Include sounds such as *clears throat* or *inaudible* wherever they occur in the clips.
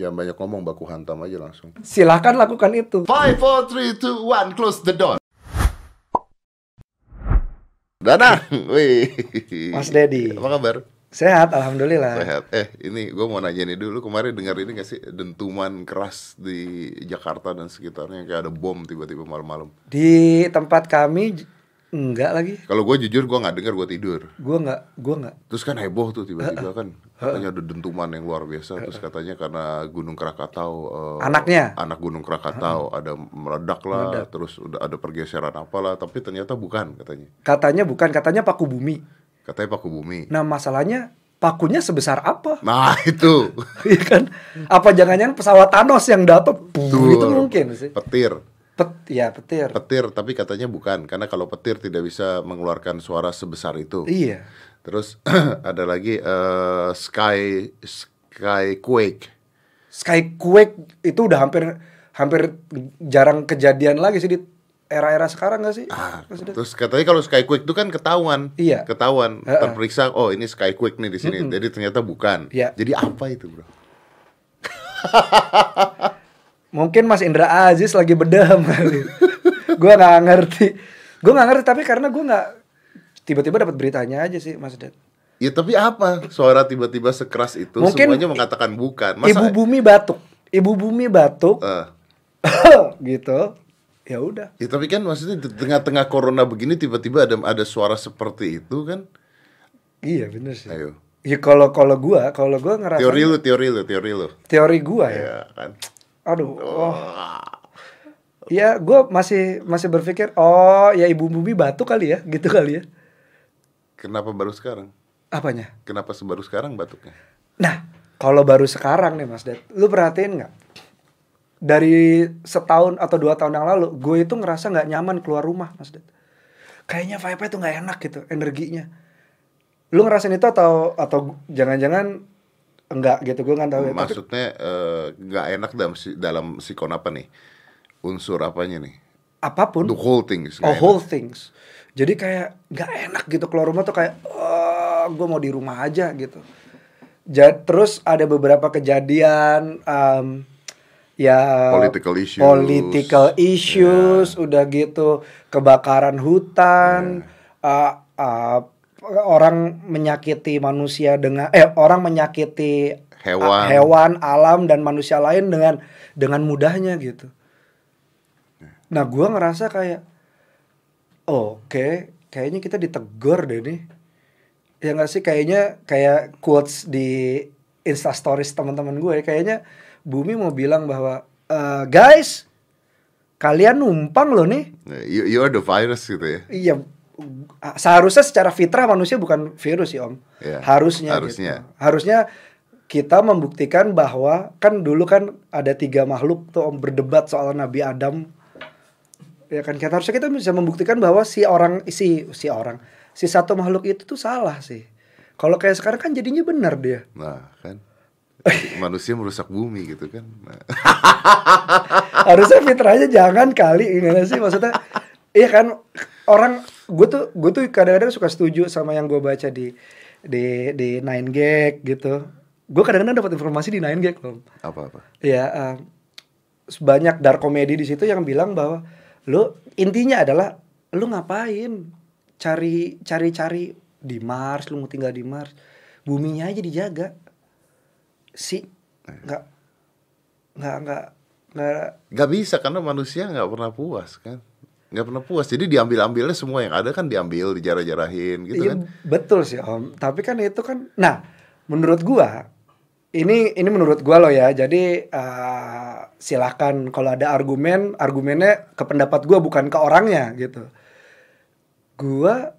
Jangan banyak ngomong, baku hantam aja langsung. Silahkan lakukan itu. Five, four, three, two, one, close the door. Danang, *laughs* wih. Mas Dedi. Apa kabar? Sehat, alhamdulillah. Sehat. Eh, ini gue mau nanya nih dulu. Kemarin dengar ini gak sih dentuman keras di Jakarta dan sekitarnya kayak ada bom tiba-tiba malam-malam. Di tempat kami enggak lagi. Kalau gue jujur gue nggak dengar, gue tidur. Gua enggak, gua enggak. Terus kan heboh tuh tiba-tiba kan katanya ada dentuman yang luar biasa. Terus katanya karena Gunung Krakatau. eh, Anaknya? Anak Gunung Krakatau ada meledak lah. Terus udah ada pergeseran apalah. Tapi ternyata bukan katanya. Katanya bukan, katanya paku bumi. Katanya paku bumi. Nah, masalahnya pakunya sebesar apa? Nah *laughs* itu Iya kan? Apa jangan-jangan pesawat Thanos yang dapat? Tuh. Itu mungkin sih. petir. Pet, ya petir. Petir tapi katanya bukan karena kalau petir tidak bisa mengeluarkan suara sebesar itu. Iya. Terus *clears throat* ada lagi eh, sky sky quake. Skyquake itu udah hampir hampir jarang kejadian lagi sih di era-era sekarang gak sih? Ah, terus katanya kalau skyquake itu kan ketahuan, Iya. ketahuan Heeh. terperiksa. Oh ini skyquake nih di sini. Jadi ternyata bukan. Iya. Jadi apa itu bro? *laughs* Mungkin Mas Indra Aziz lagi bedam kali. gua nggak ngerti. Gua nggak ngerti tapi karena gua nggak tiba-tiba dapat beritanya aja sih Mas Ded. Ya tapi apa? Suara tiba-tiba sekeras itu Mungkin semuanya mengatakan bukan. Ibu bumi batuk. Ibu bumi batuk Eh, *laughs* gitu. Ya udah. ya tapi kan maksudnya di tengah-tengah corona begini tiba-tiba ada ada suara seperti itu kan? Iya bener sih. Ayo. Ya kalau kalau gua, kalau gua ngerasa Teori lu, teori lu, teori lu. teori gua ya. Ya kan. Aduh. Oh. Ya, gua masih masih berpikir, oh ya ibu bumi batuk kali ya, gitu kali ya. Kenapa baru sekarang? Apanya? Kenapa baru sekarang batuknya? Nah, kalau baru sekarang nih Mas Dad, lu perhatiin nggak? Dari setahun atau dua tahun yang lalu, gue itu ngerasa nggak nyaman keluar rumah, Mas Dad. Kayaknya vibe-nya tuh nggak enak gitu, energinya. Lu ngerasain itu atau atau jangan-jangan enggak gitu, gue nggak tahu ya. Maksudnya eh, nggak enak dalam si- dalam sikon apa nih? Unsur apanya nih? apa pun, The whole things. oh enak. whole things. Jadi kayak nggak enak gitu keluar rumah tuh kayak, oh, gue mau di rumah aja gitu. Ja- terus ada beberapa kejadian, em, ya Political issues. political issues, udah gitu kebakaran hutan, uh, uh, orang menyakiti manusia dengan, eh orang menyakiti Hewan. hewan, alam dan manusia lain dengan dengan mudahnya gitu. Nah, gua ngerasa kayak, oh, oke, kayaknya kita ditegur deh nih. Ya nggak sih, kayaknya kayak quotes di Insta Stories teman-teman gue, kayaknya Bumi mau bilang bahwa, "Eh, guys, kalian numpang loh nih. You, you are the virus gitu ya. Iya, seharusnya secara fitrah manusia bukan virus ya om. Iya, harusnya. harusnya. Gitu. Harusnya kita membuktikan bahwa kan dulu kan ada tiga makhluk tuh om berdebat soal Nabi Adam. Ya kan kita harusnya kita bisa membuktikan bahwa si orang si si orang si satu makhluk itu tuh salah sih. Kalau kayak sekarang kan jadinya benar dia. Nah, kan. Manusia merusak bumi gitu kan. Nah. harusnya fitrahnya jangan kali gimana sih maksudnya iya kan orang gue tuh gue tuh kadang-kadang suka setuju sama yang gue baca di di di Nine Gag gitu gue kadang-kadang dapat informasi di Nine Gag loh Apa-apa? ya eh, banyak dark comedy di situ yang bilang bahwa lu intinya adalah lu ngapain cari cari cari di Mars lu mau tinggal di Mars buminya aja dijaga si nggak nggak nggak nggak Gak bisa karena manusia nggak pernah puas kan. Nggak pernah puas. Jadi diambil-ambilnya semua yang ada kan diambil, dijarah-jarahin gitu Iya kan. betul sih om. Tapi kan itu kan, nah menurut gua ini ini menurut gua loh ya. Jadi eh, silakan kalau ada argumen, argumennya ke pendapat gua bukan ke orangnya gitu. Gua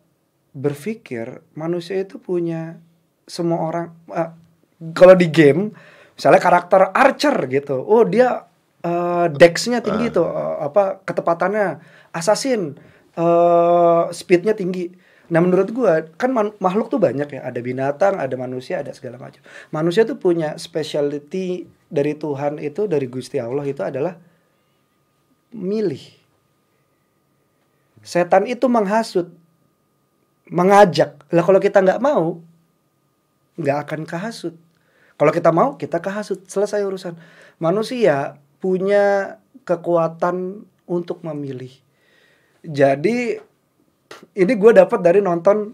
berpikir manusia itu punya semua orang. eh, kalau di game, misalnya karakter Archer gitu, oh dia eh, dex-nya tinggi tuh, eh, apa ketepatannya, assassin, eh speednya tinggi. Nah menurut gua kan makhluk tuh banyak ya, ada binatang, ada manusia, ada segala macam. Manusia tuh punya specialty dari Tuhan itu dari Gusti Allah itu adalah milih. Setan itu menghasut, mengajak. Lah kalau kita nggak mau, nggak akan kehasut. Kalau kita mau, kita kehasut, selesai urusan. Manusia punya kekuatan untuk memilih. Jadi ini gue dapat dari nonton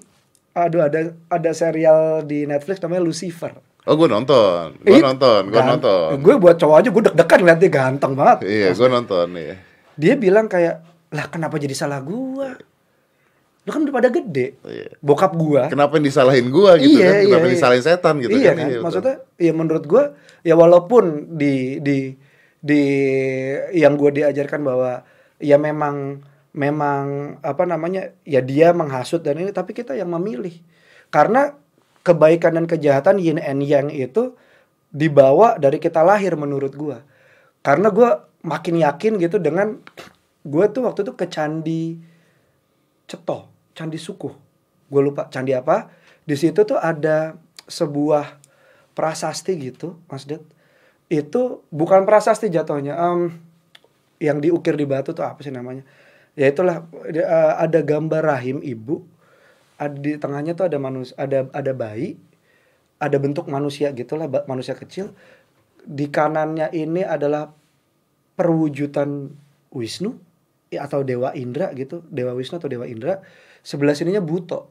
aduh ada ada serial di Netflix namanya Lucifer. Oh, gue nonton. Gue nonton, gue nonton. Gue buat cowok aja gue deg-degan dia ganteng banget. Iya, gue nonton iya. Dia bilang kayak, "Lah kenapa jadi salah gua? Lu kan udah pada gede." Iya. Bokap gua. Kenapa yang disalahin gua gitu iya, kan? Kenapa iya, disalahin setan gitu iya kan? kan? betul. Maksudnya ya menurut gua ya walaupun di di di yang gua diajarkan bahwa ya memang memang apa namanya ya dia menghasut dan ini tapi kita yang memilih. Karena kebaikan dan kejahatan yin and yang itu dibawa dari kita lahir menurut gua. Karena gua makin yakin gitu dengan gua tuh waktu itu ke candi Ceto, Candi Sukuh. Gue lupa candi apa. Di situ tuh ada sebuah prasasti gitu, Mas Det. Itu bukan prasasti jatuhnya. em, yang diukir di batu tuh apa sih namanya? Ya itulah eh, ada gambar rahim ibu. Ada di tengahnya tuh ada manusia, ada ada bayi, ada bentuk manusia gitulah, manusia kecil. Di kanannya ini adalah perwujudan Wisnu ya, atau Dewa Indra gitu, Dewa Wisnu atau Dewa Indra. Sebelah sininya Buto.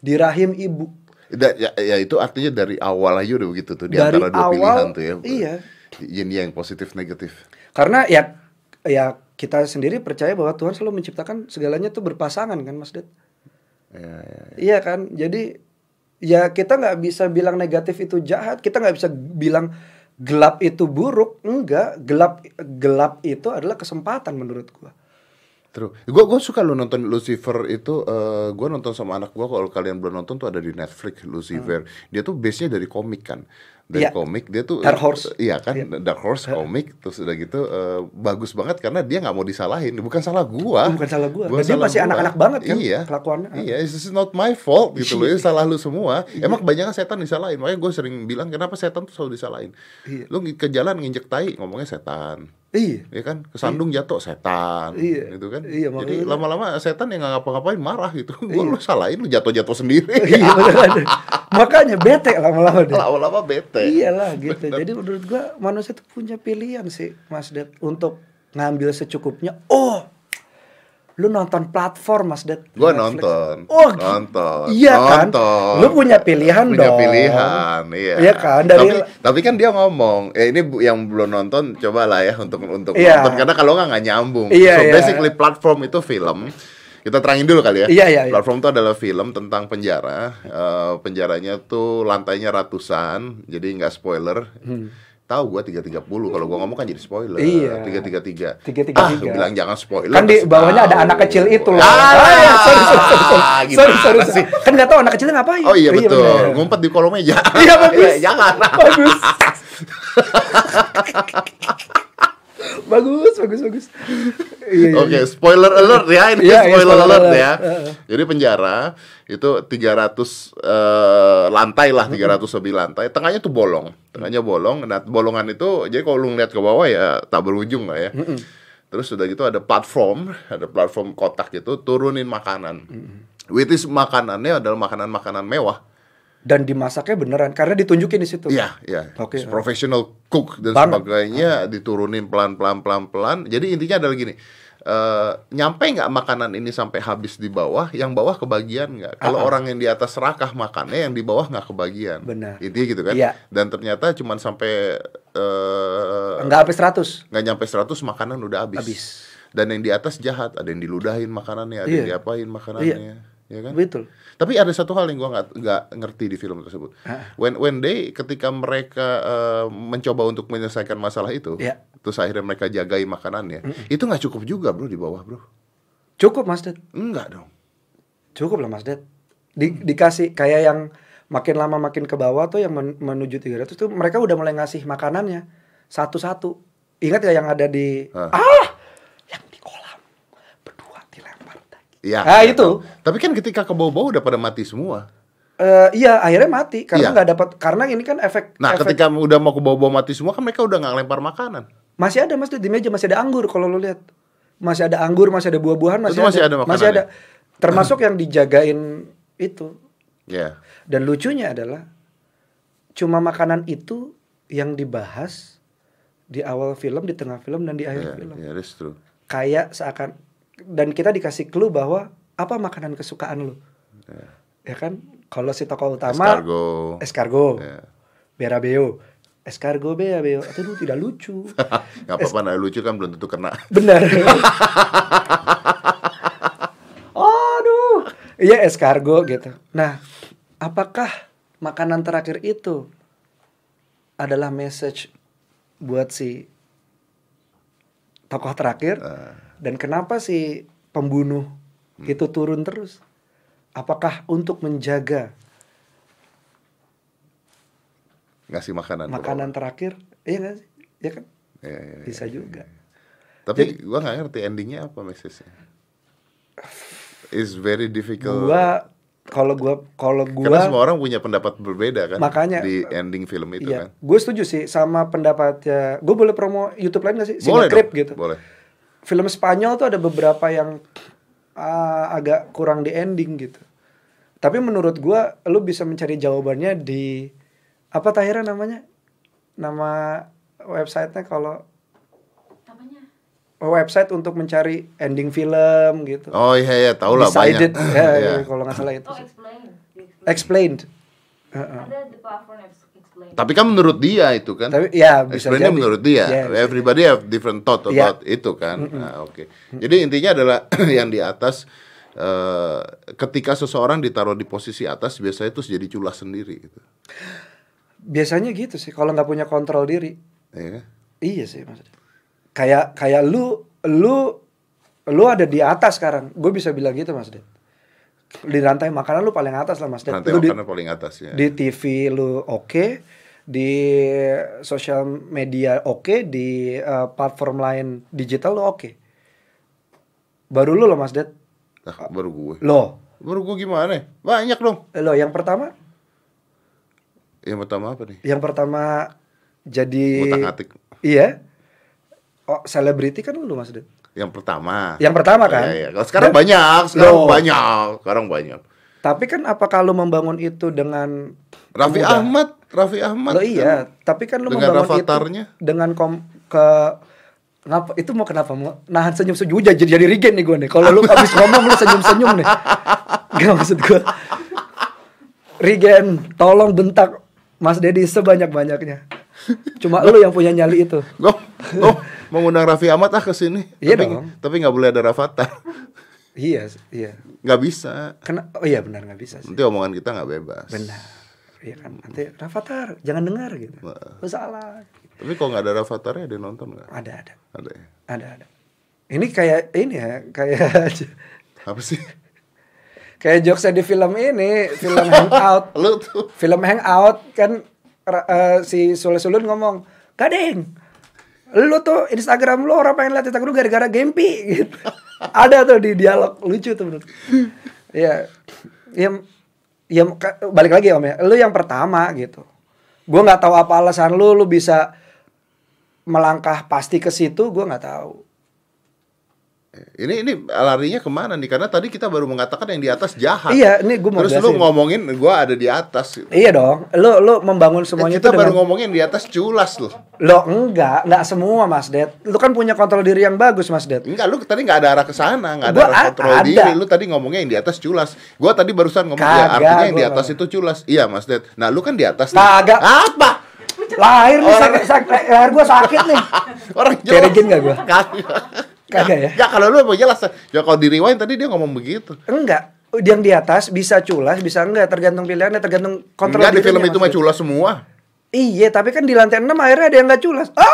Di rahim ibu. Da- ya, ya itu artinya dari awal aja udah begitu tuh di Dari antara dua awal, pilihan tuh ya. iya. Yin yang positif negatif. Karena ya ya kita sendiri percaya bahwa Tuhan selalu menciptakan segalanya tuh berpasangan kan Mas Det. Ya, ya. Iya kan? Jadi ya kita nggak bisa bilang negatif itu jahat, kita nggak bisa bilang gelap itu buruk. Enggak, gelap gelap itu adalah kesempatan menurut gua. Terus, gue gue suka lo nonton Lucifer itu, eh gue nonton sama anak gue kalau kalian belum nonton tuh ada di Netflix Lucifer. Dia tuh base nya dari komik kan, dari Iya. komik dia tuh Dark Horse. iya kan, Dark Horse komik terus udah gitu eh, bagus banget karena dia nggak mau disalahin, bukan salah gua, Bukan salah gua. Bukan Dan dia masih gua. anak-anak banget kan iya. kelakuannya. Iya, this is not my fault gitu loh, Iya. *laughs* ini salah lu semua. Emang kebanyakan setan disalahin, makanya gue sering bilang kenapa setan tuh selalu disalahin. Iya. Lu ke jalan nginjek tai ngomongnya setan. Iya. ya kan kesandung jatuh setan Iya. gitu kan Iya, jadi makanya- lama-lama setan yang nggak ngapa-ngapain marah gitu *laughs* gua lu salahin lu jatuh-jatuh sendiri *laughs* iya beneran. Makanya bete lama-lama deh. lama-lama bete Iyalah gitu. Jadi menurut gua manusia tuh punya pilihan sih, Mas Det, untuk ngambil secukupnya. Oh, lu nonton platform, Mas Det. Gua Netflix. nonton Oh, nonton Iya kan? nonton. Lu punya pilihan punya dong. pilihan iya Iya kan? Dari tapi tapi kan dia ngomong eh ini bu- yang belum nonton cobalah ya untuk untuk Iya. nonton karena kalau nggak nggak nyambung Iya, so iya. basically platform itu film kita terangin dulu kali ya. Iya, iya, iya. Platform itu adalah film tentang penjara. Eh, penjaranya tuh lantainya ratusan, jadi nggak spoiler. Tahu gua 330 kalau gua ngomong kan jadi spoiler. Iya. 333. 333. Ah, gua bilang jangan spoiler. Kan di bawahnya ada tahu. anak kecil itu loh. Ah, ya, sorry, sorry, sorry, sorry. sorry, sorry, sorry. Kan nggak tahu anak kecilnya ngapain. Oh iya betul, bener. ngumpet di kolong meja. Iya, bagus. *laughs* jangan. bagus. *laughs* bagus, bagus, bagus. Iya, iya. Oke, spoiler alert ya ini Iya, iya, spoiler, spoiler alert alert. ya. Jadi penjara itu 300 eh, lantai lah, 300 lebih lantai. Tengahnya tuh bolong. Tengahnya bolong. Nah, bolongan itu jadi kalau lu ngeliat ke bawah ya tak berujung lah ya. Terus udah gitu ada platform, ada platform kotak gitu turunin makanan. Which is makanannya adalah makanan-makanan mewah. Dan dimasaknya beneran karena ditunjukin di situ. Iya, iya. Oke. Professional cook dan Banget. sebagainya diturunin pelan-pelan pelan-pelan. Jadi intinya adalah gini. eh, nyampe nggak makanan ini sampai habis di bawah, yang bawah kebagian nggak? Kalau Ah-ah. orang yang di atas serakah makannya, yang di bawah nggak kebagian. Benar. Intinya gitu kan? Iya. Dan ternyata cuman sampai eh, Enggak sampai 100. nggak nyampe 100 makanan udah habis. Habis. Dan yang di atas jahat, ada yang diludahin makanannya, ada yang Iya. diapain makanannya, ya kan? Betul. Tapi ada satu hal yang gua nggak nggak ngerti di film tersebut. Ah. When when they ketika mereka eh, mencoba untuk menyelesaikan masalah itu, Iya. terus akhirnya mereka jagai makanannya, itu nggak cukup juga bro di bawah bro. Cukup Mas Ded. Enggak dong. Cukup lah Mas Ded. Di, dikasih kayak yang makin lama makin ke bawah tuh yang men- menuju 300 tuh mereka udah mulai ngasih makanannya satu-satu. Ingat ya yang ada di Ah. ah yang di kolam berdua dilempar daging. Iya. Ah, iya, itu. tahu. Tapi kan ketika ke bawah-bawah udah pada mati semua. Eh, iya akhirnya mati karena Iya. nggak dapat karena ini kan efek Nah, efek- ketika udah mau ke bawah-bawah mati semua kan mereka udah nggak lempar makanan. masih ada Mas di meja masih ada anggur kalau lu lihat masih ada anggur masih ada buah-buahan masih, masih ada masih ada termasuk yang dijagain itu Ya. dan lucunya adalah cuma makanan itu yang dibahas di awal film, di tengah film dan di akhir Yeah, film. yeah, that's true. Kayak seakan dan kita dikasih clue bahwa apa makanan kesukaan lu. Ya kan? Kalau si tokoh utama Escargot. escargot, Yeah. berabeo. Escargot berabeo. Itu tidak lucu. *laughs* Gak apa-apa, nah, lucu kan belum tentu kena. Benar. *laughs* Aduh. Iya escargot gitu. Nah, apakah makanan terakhir itu adalah message buat si tokoh terakhir? Dan kenapa si pembunuh itu turun terus? Apakah untuk menjaga Ngasih makanan. makanan terakhir? Iya nggak sih? Ya kan? Iya, iya, iya. Bisa juga. Tapi gua nggak ngerti endingnya apa message-nya. It's very difficult. Gua kalau gua kalau Karena gua semua orang punya pendapat berbeda kan Makanya- di ending film itu Iya, kan. gue setuju sih sama pendapatnya. Gue boleh promo YouTube lain gak sih? Boleh dong, gitu. Boleh. Film Spanyol tuh ada beberapa yang ah, agak kurang di ending gitu. Tapi menurut gue, lu bisa mencari jawabannya di apa Tahira namanya? Nama websitenya kalau Apanya? website untuk mencari ending film gitu. Oh iya iya, tahu lah Decided, banyak. *laughs* ya, Iya. kalau nggak salah itu. Oh, sih. explain. You explain. Explained. Heeh. Ada the platform. Tapi kan menurut dia itu kan. Tapi ya bisa jadi. menurut dia. Ya, bisa Everybody have different thought Iya. about itu kan. Nah, oke. Jadi intinya adalah *clears throat* yang di atas eh, ketika seseorang ditaruh di posisi atas biasanya itu jadi culas sendiri gitu. Biasanya gitu sih kalau nggak punya kontrol diri. Iya kan? Iya sih maksudnya. Kayak kayak lu lu lu ada di atas sekarang. Gue bisa bilang gitu Mas Ded. Di rantai makanan lu paling atas lah Mas. Rantai Lu di, makanan paling atas ya. di TV lu oke, di sosial media oke, di eh, platform lain digital lu oke. Baru lu loh Mas Ded. Nah, baru gue. Lo. Baru gue gimana? Banyak dong. Lo yang pertama, Yang pertama apa nih? yang pertama jadi Ngutak-ngatik. Iya. Oh, selebriti kan lu Mas Ded. Yang pertama. Yang pertama kan? Iya, iya. Kalau sekarang Dan- banyak, sekarang Loh. banyak, sekarang banyak. Tapi kan apa kalau membangun itu dengan Raffi kemudahan? Ahmad, Raffi Ahmad. Lo iya, tapi kan lu Dengan membangun avatarnya. itu dengan kom ke ngapa itu mau kenapa mau nahan senyum senyum jadi jadi regen nih gue nih kalau lu habis ngomong lu senyum senyum nih *laughs* gak maksud gue regen tolong bentak Mas Dedi sebanyak banyaknya cuma lu yang punya nyali itu Gue, gue mau ngundang Raffi Ahmad ah ke sini. Iya tapi, dong. Tapi nggak boleh ada Rafathar. *laughs* iya iya Nggak bisa. kena oh iya benar nggak bisa sih Nanti omongan kita nggak bebas. benar iya kan nanti Rafathar jangan dengar gitu lu salah Tapi kalau nggak ada Rafathar ya dia nonton nggak? ada ada Ada ya. ada ada ini kayak ini ya kayak *laughs* Apa sih? kayak jokesnya di film ini film Hangout *laughs* Lu tuh. film Hangout kan eh, si Sule Sulun ngomong Gading lu tuh Instagram lu orang pengen lihat Instagram lu gara-gara Gempi gitu. *laughs* Ada tuh di dialog lucu tuh menurut ya ya ya ka- balik lagi om ya. Lu yang pertama gitu. Gua nggak tahu apa alasan lu lu bisa melangkah pasti ke situ gua nggak tahu Ini ini larinya ke mana nih? Karena tadi kita baru mengatakan yang di atas jahat. iya ini gua mau Terus lu ngomongin gua ada di atas. iya dong lu lu membangun semuanya kita itu baru dengan ngomongin di atas culas loh. Lo enggak, enggak semua Mas Ded. Lu kan punya kontrol diri yang bagus Mas Ded. Enggak, lu tadi nggak ada arah ke sana, nggak ada Gua arah kontrol ada. diri. Lu tadi ngomongnya yang di atas culas. Gua tadi barusan ngomong ya Kagak, artinya yang di atas nggak. itu culas. Iya, Mas Ded. Nah, lu kan di atas. nih. Kagak. Apa? Lahir nih sakit, sakit, lahir gua sakit nih. *laughs* Orang Kerigin nggak gua? Kagak. Ya? Ya kalau lu mau jelas. Ya kalau di rewind tadi dia ngomong begitu. Enggak. Yang di atas bisa culas, bisa enggak tergantung pilihannya, tergantung kontrol Enggak di film itu mah culas semua. Iya, tapi kan di lantai 6 akhirnya ada yang enggak culas. Ah!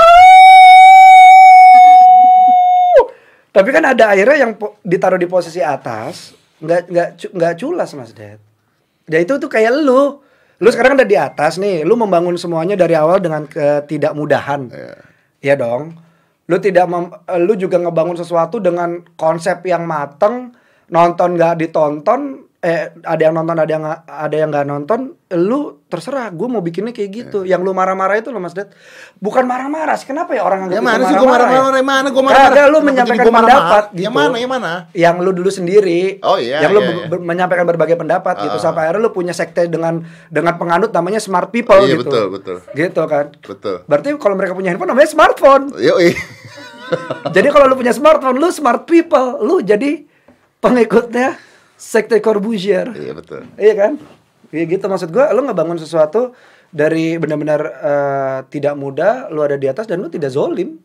Tapi kan ada akhirnya yang ditaruh di posisi atas, enggak enggak enggak culas Mas Ded. Ya itu tuh kayak lu. Lu sekarang udah di atas nih, lu membangun semuanya dari awal dengan ketidakmudahan. Iya. Iya dong. Lu tidak mem- lu juga ngebangun sesuatu dengan konsep yang mateng, nonton nggak ditonton, eh ada yang nonton ada yang nggak- ada yang nggak nonton lu terserah gue mau bikinnya kayak gitu yang lu marah-marah itu lo mas Ded bukan marah-marah sih kenapa ya orang Ya anggap mana sih gua marah-marah ya? mana gua marah-marah. Kagak, lu menyampaikan pendapat gitu. Yang mana, yang mana? yang lu dulu sendiri Oh, iya, yang lu iya, ber- iya. ber- menyampaikan berbagai pendapat gitu Ah. sampai akhirnya lu punya sekte dengan dengan penganut namanya smart people Iya, gitu betul, betul. gitu kan Betul. berarti kalau mereka punya handphone namanya smartphone Yoi. jadi kalau lu punya smartphone lu smart people lu jadi pengikutnya sekte Corbusier Iya, betul. Iya kan? Iya gitu maksud gua lu ngebangun sesuatu dari benar-benar eh, tidak mudah, lu ada di atas dan lu tidak zolim.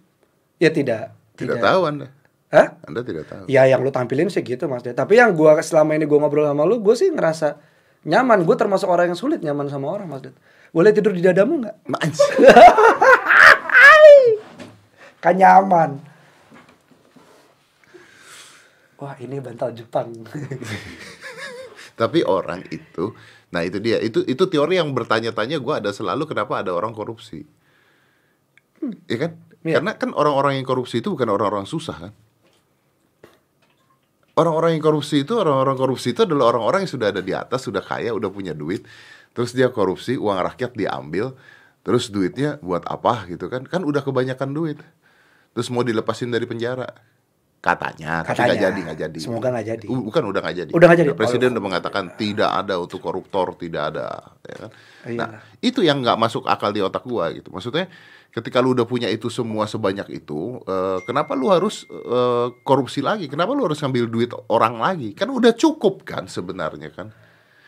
Ya tidak. Tidak tahu Anda. Hah? Anda tidak tahu. Ya yang lu tampilin sih gitu Mas. Tapi yang gua selama ini gua ngobrol sama lu, gua sih ngerasa nyaman. Gue termasuk orang yang sulit nyaman sama orang Mas. Boleh tidur di dadamu nggak? *laughs* Kan nyaman. Wah ini bantal Jepang. Tapi orang itu, nah itu dia, itu itu teori yang bertanya-tanya gue ada selalu kenapa ada orang korupsi, Iya kan? Iya. Karena kan orang-orang yang korupsi itu bukan orang-orang susah kan? Orang-orang yang korupsi itu orang-orang korupsi itu adalah orang-orang yang sudah ada di atas, sudah kaya, udah punya duit, terus dia korupsi, uang rakyat diambil, terus duitnya buat apa gitu kan? Kan udah kebanyakan duit, terus mau dilepasin dari penjara, katanya, tapi nggak Katanya. jadi, nggak jadi. Semoga nggak jadi. Bukan udah nggak jadi. Udah nggak jadi. Presiden Oh. udah mengatakan tidak ada untuk koruptor, tidak ada. Ya kan? Iya. Nah, itu yang nggak masuk akal di otak gua gitu. Maksudnya, ketika lu udah punya itu semua sebanyak itu, eh, kenapa lu harus eh, korupsi lagi? Kenapa lu harus ngambil duit orang lagi? Kan udah cukup kan sebenarnya kan.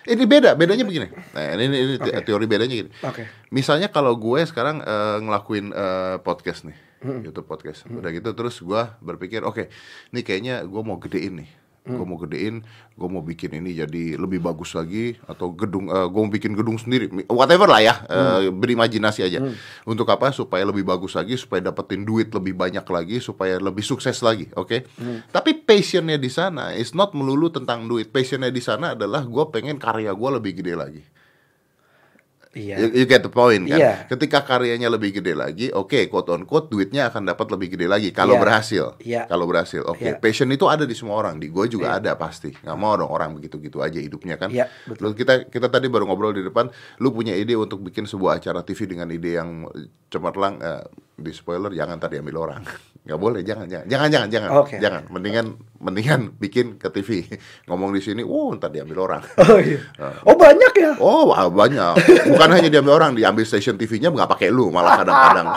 Ini beda, bedanya begini. Nah, ini, ini Oke. teori bedanya gini. Oke. Misalnya kalau gue sekarang eh, ngelakuin eh, podcast nih, YouTube podcast, udah gitu terus gue berpikir, oke, ini kayaknya gue mau gedein nih, gue mau gedein, gue mau bikin ini jadi lebih bagus lagi, atau gedung, gue mau bikin gedung sendiri, whatever lah ya, eh, berimajinasi aja. Untuk apa? Supaya lebih bagus lagi, supaya dapetin duit lebih banyak lagi, supaya lebih sukses lagi, oke? Tapi passionnya di sana is not melulu tentang duit, passionnya di sana adalah gue pengen karya gue lebih gede lagi. Iya. You, you get the point kan? Iya. Ketika karyanya lebih gede lagi, oke, quote on quote, duitnya akan dapat lebih gede lagi kalau Iya. berhasil. Iya. Kalau berhasil, oke. Iya. Passion itu ada di semua orang, di gue juga ada pasti. Nggak mau dong orang begitu-gitu aja hidupnya kan? Iya, betul. Lu kita kita tadi baru ngobrol di depan, lu punya ide untuk bikin sebuah acara TV dengan ide yang cemerlang. eh, di spoiler jangan tadi ambil orang, *laughs* nggak boleh, jangan, jangan, jangan, jangan, jangan, Oke. jangan. Mendingan, mendingan bikin ke TV. *laughs* Ngomong di sini, uh, ntar diambil orang. *laughs* Oh iya. Oh banyak ya. Oh wah, banyak. Bukan hanya diambil orang, diambil stasiun TV-nya nggak pakai lu malah kadang-kadang.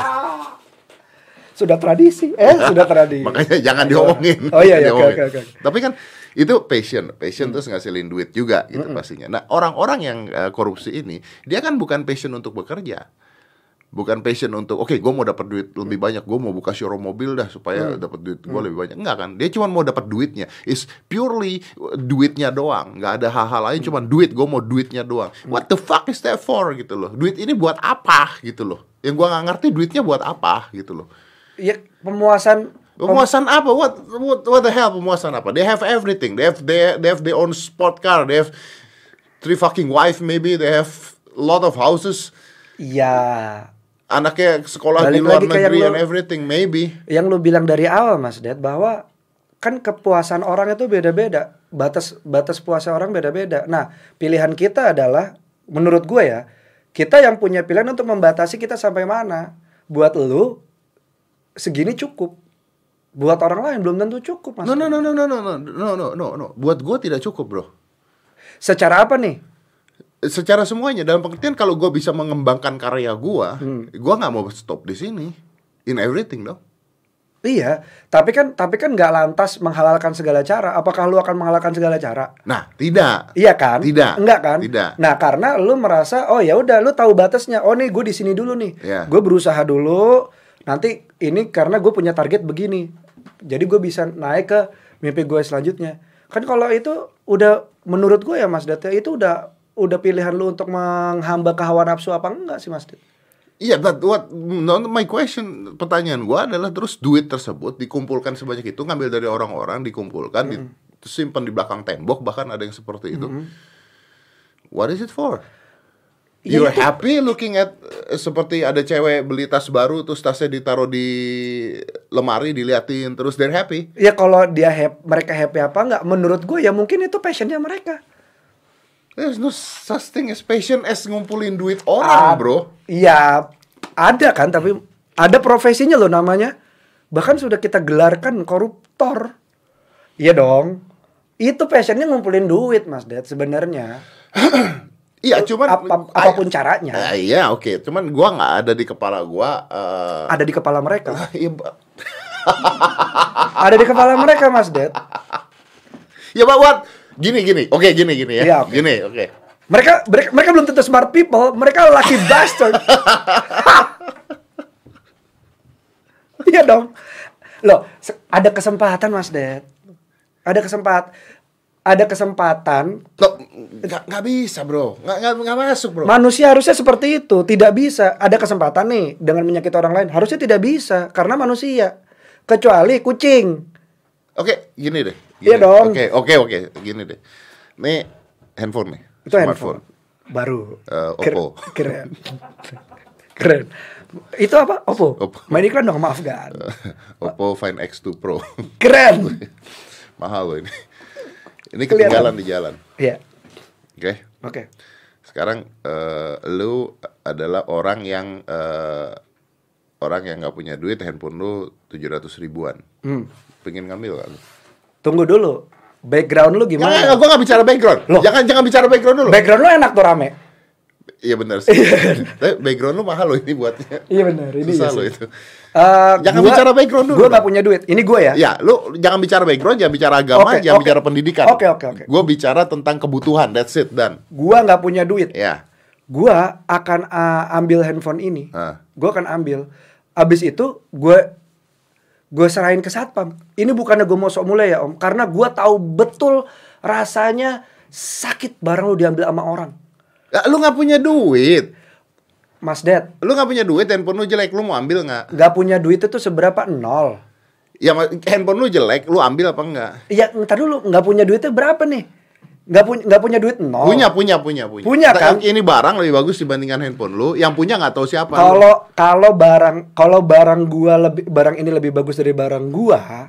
Sudah tradisi. Eh sudah tradisi. Makanya jangan diomongin. Oh iya, iya, oke, oke, oke. Tapi kan itu passion, passion terus ngasilin duit juga gitu pastinya. Nah orang-orang yang eh, korupsi ini dia kan bukan passion untuk bekerja. Bukan passion untuk oke gue mau dapat duit lebih banyak gue mau buka showroom mobil dah supaya dapat duit gue lebih banyak enggak kan dia cuma mau dapat duitnya is purely duitnya doang nggak ada hal-hal lain cuma duit gue mau duitnya doang what the fuck is that for gitu loh duit ini buat apa gitu loh yang gue nggak ngerti duitnya buat apa gitu loh Iya pemuasan. Pemuasan apa? What, what what the hell pemuasan apa? They have everything. They have they, they have their own sport car. They have three fucking wife maybe. They have lot of houses. Iya. Anaknya sekolah Balik di luar negeri lo- and everything maybe. Yang lu bilang dari awal Mas Ded bahwa kan kepuasan orang itu beda-beda. Batas batas puasa orang beda-beda. Nah, pilihan kita adalah menurut gue ya, kita yang punya pilihan untuk membatasi kita sampai mana. Buat lu segini cukup. Buat orang lain belum tentu cukup, Mas. No no no no no no no no no no. Buat gue tidak cukup bro. Secara apa nih? Secara semuanya dalam pengertian kalau gue bisa mengembangkan karya gue, Hmm. gue nggak mau stop di sini. In everything dong. Iya, tapi kan tapi kan nggak lantas menghalalkan segala cara. Apakah lu akan menghalalkan segala cara? Nah tidak. Iya kan? Tidak. Enggak kan? Tidak. Nah, karena lu merasa oh ya udah lu tahu batasnya. Oh nih gue di sini dulu nih. Iya. Gue berusaha dulu. Nanti ini karena gue punya target begini. Jadi gue bisa naik ke mimpi gue selanjutnya. Kan kalau itu udah menurut gue ya Mas Dete itu udah udah pilihan lu untuk menghamba ke hawa nafsu apa enggak sih Mas? Iya, but what no, my question pertanyaan gua adalah terus duit tersebut dikumpulkan sebanyak itu ngambil dari orang-orang dikumpulkan disimpan di belakang tembok bahkan ada yang seperti itu. What is it for? Ya, You're itu- happy looking at eh, seperti ada cewek beli tas baru terus tasnya ditaruh di lemari diliatin terus they're happy. Ya kalau dia hap- mereka happy apa enggak menurut gue ya mungkin itu passionnya mereka. There's no such thing as passion as ngumpulin duit orang, Ah, bro. Iya, ada kan tapi ada profesinya loh namanya. Bahkan sudah kita gelarkan koruptor. Iya dong. Itu passionnya ngumpulin duit, Mas Ded sebenarnya. *clears throat* Iya, cuman Apa- apa pun caranya. Ah, iya, oke. Cuman gua nggak ada di kepala gua. eh, Ada di kepala mereka. *laughs* Iya, ada di kepala mereka, Mas Ded. Ya, Pak Wan. Gini, gini. Oke, gini, gini ya. Iya, oke. Gini, oke. Mereka, mereka mereka belum tentu smart people, mereka lucky bastard. *laughs* Iya dong. Loh, ada kesempatan Mas Ded. Ada kesempatan ada kesempatan Loh, nggak nggak bisa, bro. Nggak nggak nggak masuk, bro. manusia harusnya seperti itu, tidak bisa. Ada kesempatan nih dengan menyakiti orang lain, harusnya tidak bisa karena manusia. Kecuali kucing. Oke, gini deh. Iya dong. Oke, oke, oke. Gini deh. Nih handphone nih. Itu Smartphone. handphone baru. Keren- Oppo. Keren. Keren. Itu apa? Oppo. Oppo. Main iklan dong, maaf kan. *laughs* Oppo Find X2 Pro. Keren. *laughs* Mahal loh ini. Ini Kelihatan. ketinggalan di jalan. Iya. Oke. Oke. Sekarang eh, lu adalah orang yang eh, orang yang nggak punya duit, handphone lu 700 ribuan. Hmm. Pengen ngambil lu? Tunggu dulu. Background lu gimana? nggak, gua nggak bicara background. Loh. Jangan jangan bicara background dulu. Background lu enak tuh rame. Iya benar sih. *laughs* Tapi background lu mahal loh ini buatnya. Iya benar, ini Susah iya loh itu. Eh, Jangan gua- bicara background dulu Gua dong. gak punya duit. Ini gue ya. Ya, lu jangan bicara background, jangan bicara agama, Oke, jangan oke. bicara pendidikan. Oke, oke, oke. Gue bicara tentang kebutuhan, that's it dan. Gua nggak punya duit. Ya. Gua akan uh, ambil handphone ini. Ah. Gua akan ambil. Abis itu gue gue serahin ke satpam. Ini bukannya gue mau sok mulai ya om, karena gua tahu betul rasanya sakit barang lu diambil sama orang. Ya, lu nggak punya duit. Mas Dad, Lu nggak punya duit, handphone lu jelek, lu mau ambil nggak? nggak punya duit itu seberapa nol. Ya handphone lu jelek, lu ambil apa enggak? Ya, ntar dulu nggak punya duitnya berapa nih? Nggak punya nggak punya duit nol. Punya, punya, punya, punya. Punya, kan? Ini barang lebih bagus dibandingkan handphone lu. Yang punya nggak tahu siapa. lu. Kalau kalau barang kalau barang gua lebih barang ini lebih bagus dari barang gua,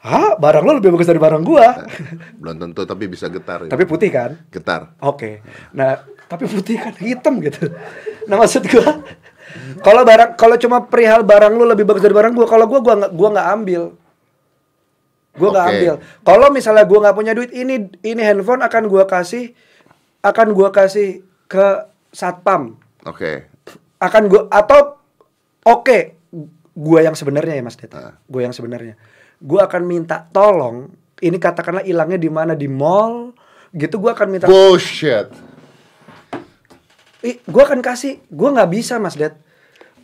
Hah, barang lo lebih bagus dari barang gua. *laughs* belum tentu, tapi bisa getar. ya. Tapi putih kan? getar. Oke. Nah, tapi putih kan hitam gitu. Nah, maksud gua kalau barang kalau cuma perihal barang lu lebih bagus dari barang gua, kalau gua gua nggak gua nggak ambil. Gua nggak Oke. ambil. Kalau misalnya gua nggak punya duit, ini ini handphone akan gua kasih akan gua kasih ke satpam. Oke. Akan gua atau oke, gua yang sebenarnya ya Mas Det. Ah. Gua yang sebenarnya. Gua akan minta tolong ini katakanlah hilangnya di mana di mall gitu gua akan minta Bullshit. Ih, gue akan kasih, gue nggak bisa mas Dad.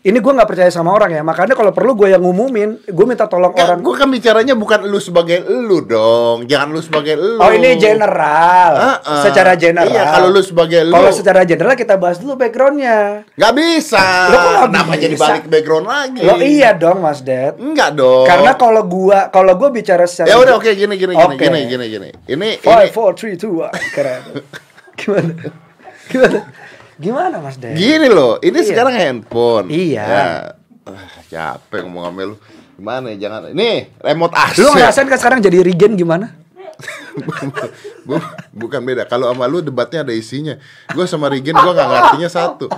Ini gue nggak percaya sama orang ya, makanya kalau perlu gue yang ngumumin, gue minta tolong orang. Gue kan bicaranya bukan lu sebagai lu dong, jangan lu sebagai lu. Oh ini general, Ah, ah. secara general. Iya, kalau lu sebagai lu. Kalau secara general kita bahas dulu backgroundnya. Gak bisa. Lo kok nggak Kenapa bisa? jadi balik background lagi? Lo iya dong mas Dad. Enggak dong. Karena kalau gua kalau gua bicara secara Ya udah oke gini gini gini Oke. gini gini gini. Ini Five, ini four, three, two, one. Keren. *laughs* Gimana? Gimana? Gimana mas Dad? gini loh. Ini Iya. sekarang handphone. Iya. Ya. Ah, capek ngomong sama lu. Gimana ya jangan. Nih, remote AC. Lu ngerasain kan sekarang jadi regen gimana? *laughs* Bu- bukan beda. Kalau sama lu debatnya ada isinya. Gue sama Regen gue nggak ngertinya satu.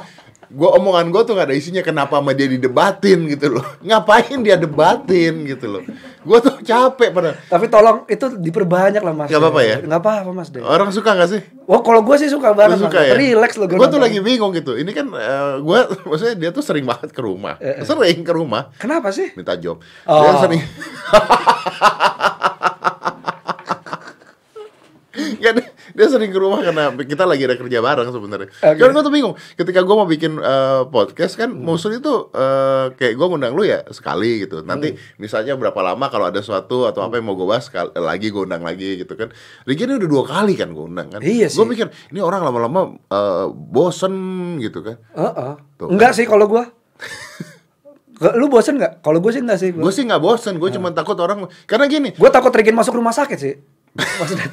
Gue omongan gue tuh gak ada isinya. Kenapa sama dia didebatin gitu loh? *laughs* Ngapain dia debatin gitu loh? Gue tuh capek pada. Tapi tolong itu diperbanyak lah mas. Nggak apa-apa ya? Nggak apa-apa mas Dad. Orang suka gak sih? Oh kalau gue sih suka banget suka Mas. ya? Relax lo Gue tuh lagi bingung gitu. Ini kan gue *laughs* maksudnya dia tuh sering banget ke rumah. Eh, eh. Sering ke rumah Kenapa sih? minta job. Oh. Dia sering *laughs* Kan dia sering ke rumah karena kita lagi ada kerja bareng sebenarnya. Oke. Kan gue tuh bingung. Ketika gue mau bikin eh, podcast kan, maksudnya tuh eh, kayak gue ngundang lu ya sekali gitu. Nanti Hmm. misalnya berapa lama kalau ada sesuatu atau apa yang mau gue bahas sekal- lagi gue undang lagi gitu kan. Ricky ini udah dua kali kan gue undang kan. Iya Gue sih. mikir ini orang lama-lama eh, bosen gitu kan. Heeh. Tuh. Enggak sih kalau gue. Lu bosen nggak? Kalau gue sih enggak sih. Gue sih nggak bosen, gue cuma takut orang karena gini. Gue takut Regen masuk rumah sakit sih. *laughs* Maksudnya.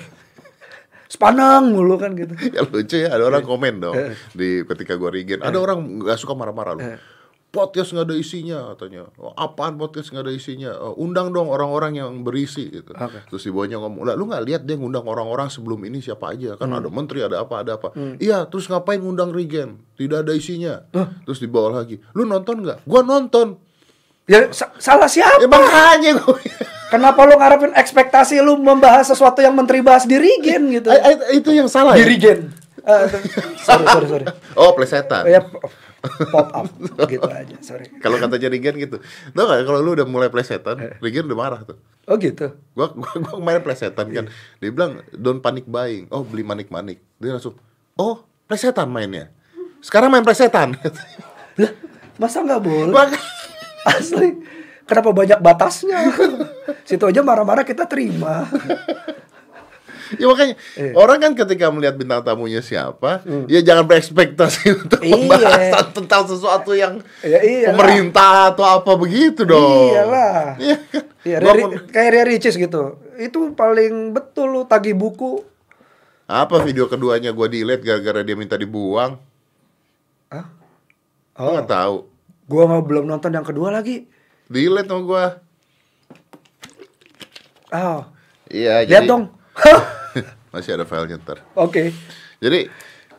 Sepanang mulu kan gitu. *laughs* ya lucu ya ada orang komen dong Eh. di ketika gue Regen ada orang nggak suka marah-marah lu Eh. podcast nggak ada isinya katanya. Oh, apaan podcast nggak ada isinya? Oh, undang dong orang-orang yang berisi gitu. Oke. Terus si bawahnya ngomong, lah lu nggak lihat dia ngundang orang-orang sebelum ini siapa aja? Kan ada menteri, ada apa, ada apa. Iya, terus ngapain ngundang Regen? Tidak ada isinya. Terus di bawah lagi, lu nonton nggak? Gua nonton. Ya sa- salah siapa? Ya makanya gue. Kenapa lu ngarepin ekspektasi lu membahas sesuatu yang menteri bahas di Regen gitu? itu yang salah Di ya? Eh, sorry, sorry, sorry. *laughs* Oh, plesetan. Ya pop up gitu aja, sorry. Kalau katanya Regen gitu. Tau gak kalau lu udah mulai plesetan, Regen udah marah tuh. Oh gitu. Gua gua, gua main plesetan kan. Dia bilang don't panic buying. Oh, beli manik-manik. Dia langsung, "Oh, plesetan mainnya." Sekarang main plesetan. Lah, masa nggak boleh? Asli. Kenapa banyak batasnya? *laughs* Situ aja marah-marah kita terima. *laughs* ya makanya Eh. orang kan ketika melihat bintang tamunya siapa, ya jangan berekspektasi *laughs* untuk Iya. pembahasan tentang sesuatu yang Ya iyalah. pemerintah atau apa begitu dong. Iyalah. Iya kan? Iya, Gua Ria- pun- kayak Ria Ricis gitu. Itu paling betul lu tagih buku. apa video keduanya gua delete gara-gara dia minta dibuang? Hah? Oh. nggak tahu. Gua nggak belum nonton yang kedua lagi. Delete sama gua. Oh, Iya, lihat jadi dong. *laughs* masih ada filenya ntar. Oke. Jadi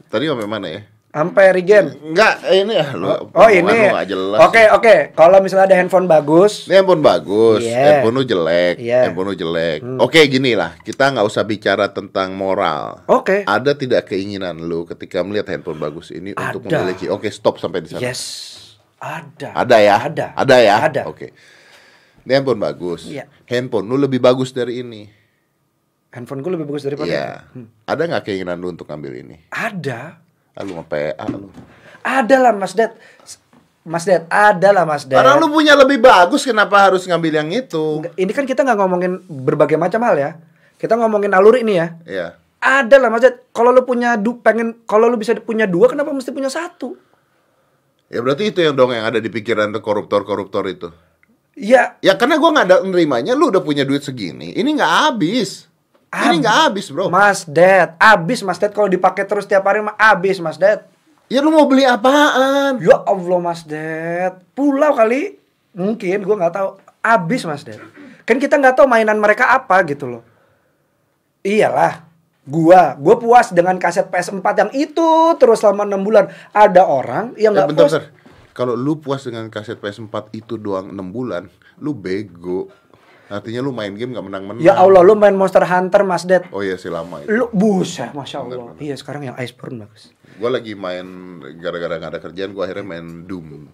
tadi sampai mana ya? Sampai Regen. Enggak, ini ya lu. Oh ini. omongan lu nggak jelas. Oke oke. Kalau misalnya ada handphone bagus, Ini handphone bagus, Iya. handphone lu jelek, Iya. handphone lu jelek. Oke, gini lah, kita nggak usah bicara tentang moral. oke. Ada tidak keinginan lu ketika melihat handphone bagus ini untuk Ada. memiliki? Oke, stop sampai di sana. Yes. Ada. Ada ya? Ada. Ada ya? Ada. Oke. Ini handphone bagus. Iya. Handphone lu lebih bagus dari ini. Handphone gue lebih bagus daripada. Iya. Ada nggak keinginan lu untuk ngambil ini? Ada. Ah, lu mau PA lu. Ada lah Mas Ded. Mas Ded, ada lah Mas Ded. Karena lu punya lebih bagus, kenapa harus ngambil yang itu? Ini kan kita nggak ngomongin berbagai macam hal ya. Kita ngomongin alur ini ya. Iya. Ada lah Mas Ded. Kalau lu punya du pengen kalau lu bisa punya dua kenapa mesti punya satu? Ya berarti itu yang dong yang ada di pikiran tuh koruptor-koruptor itu. Ya, Ya karena gua nggak ada nerimanya, lu udah punya duit segini, ini nggak habis. Ini Ab- nggak habis bro. Mas Ded, abis Mas Ded kalau dipakai terus tiap hari mah abis Mas Ded. Ya lu mau beli apaan? Ya Allah Mas Ded, pulau kali mungkin gua nggak tahu abis Mas Ded. Kan kita nggak tahu mainan mereka apa gitu loh. Iyalah, gua gua puas dengan kaset PS4 yang itu terus selama enam bulan. Ada orang yang Ya, nggak puas. bentar. Kalau lu puas dengan kaset PS4 itu doang 6 bulan, lu bego. Artinya lu main game nggak menang-menang. Ya Allah, lu main Monster Hunter Mas Ded. Oh iya sih lama itu. Lu buset, masya Allah. Iya sekarang yang Iceborne bagus. Gue lagi main gara-gara nggak ada kerjaan, gue akhirnya main Doom.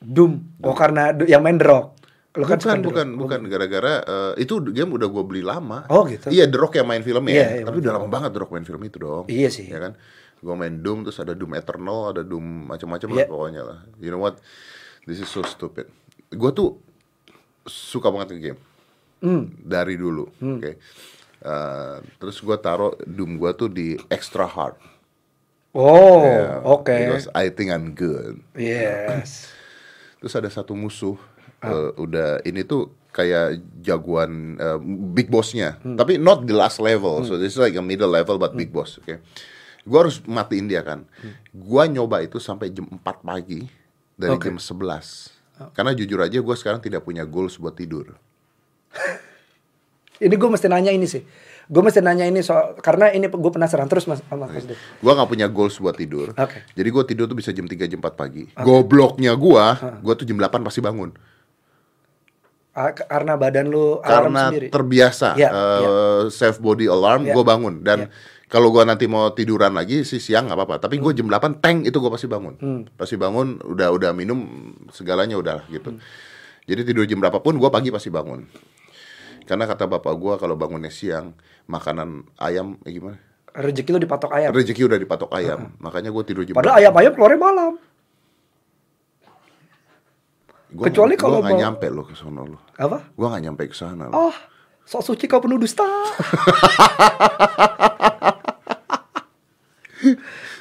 Doom. Oh karena du- yang main The Rock. Kan bukan, bukan, Rock. bukan. Gara-gara eh, itu game udah gue beli lama. Oh, gitu. Iya, The Rock yang main filmnya. Iya, iya, Tapi udah lama banget The Rock main film itu dong. Iya sih. Ya kan? Gue main Doom, terus ada Doom Eternal, ada Doom macam-macam Iya. lah pokoknya lah. You know what? This is so stupid. Gue tuh suka banget nge-game. Hmm. Dari dulu. Oke. Eh, terus gue taruh Doom gue tuh di extra hard. Oh, Yeah, oke. Because I think I'm good. Yes. Terus ada satu musuh eh, udah ini tuh kayak jagoan eh, big bossnya, tapi not the last level. So this is like a middle level but big boss. Oke, gua harus matiin dia kan. Gua nyoba itu sampai jam 4 pagi dari Oke. jam 11 Karena jujur aja gua sekarang tidak punya goals buat tidur. *laughs* Ini gue mesti nanya ini sih. Gue mesti nanya ini soal karena ini gue penasaran terus mas Mas Ded. Gua nggak punya goals buat tidur. Oke. Jadi gua tidur tuh bisa jam 3 jam 4 pagi. Gobloknya gua, gua tuh jam 8 pasti bangun. Karena badan lu alarm karena sendiri. terbiasa Iya, eh, self body alarm Iya. gue bangun dan kalau gue nanti mau tiduran lagi sih siang nggak apa-apa tapi Hmm. gue jam 8 tank itu gue pasti bangun pasti bangun udah udah minum segalanya udah gitu Hmm. jadi tidur jam berapapun gue pagi pasti bangun karena kata bapak gue kalau bangunnya siang makanan ayam eh, gimana Rezeki lu dipatok ayam. rezeki udah dipatok ayam makanya gue tidur jam Padahal ayam-ayam keluarnya malam. Gua kecuali nggak- kalau gua mau- nyampe lo ke sono lo Apa? gue nggak nyampe ke sana lo. Oh, sok suci kau penuh dusta. *laughs*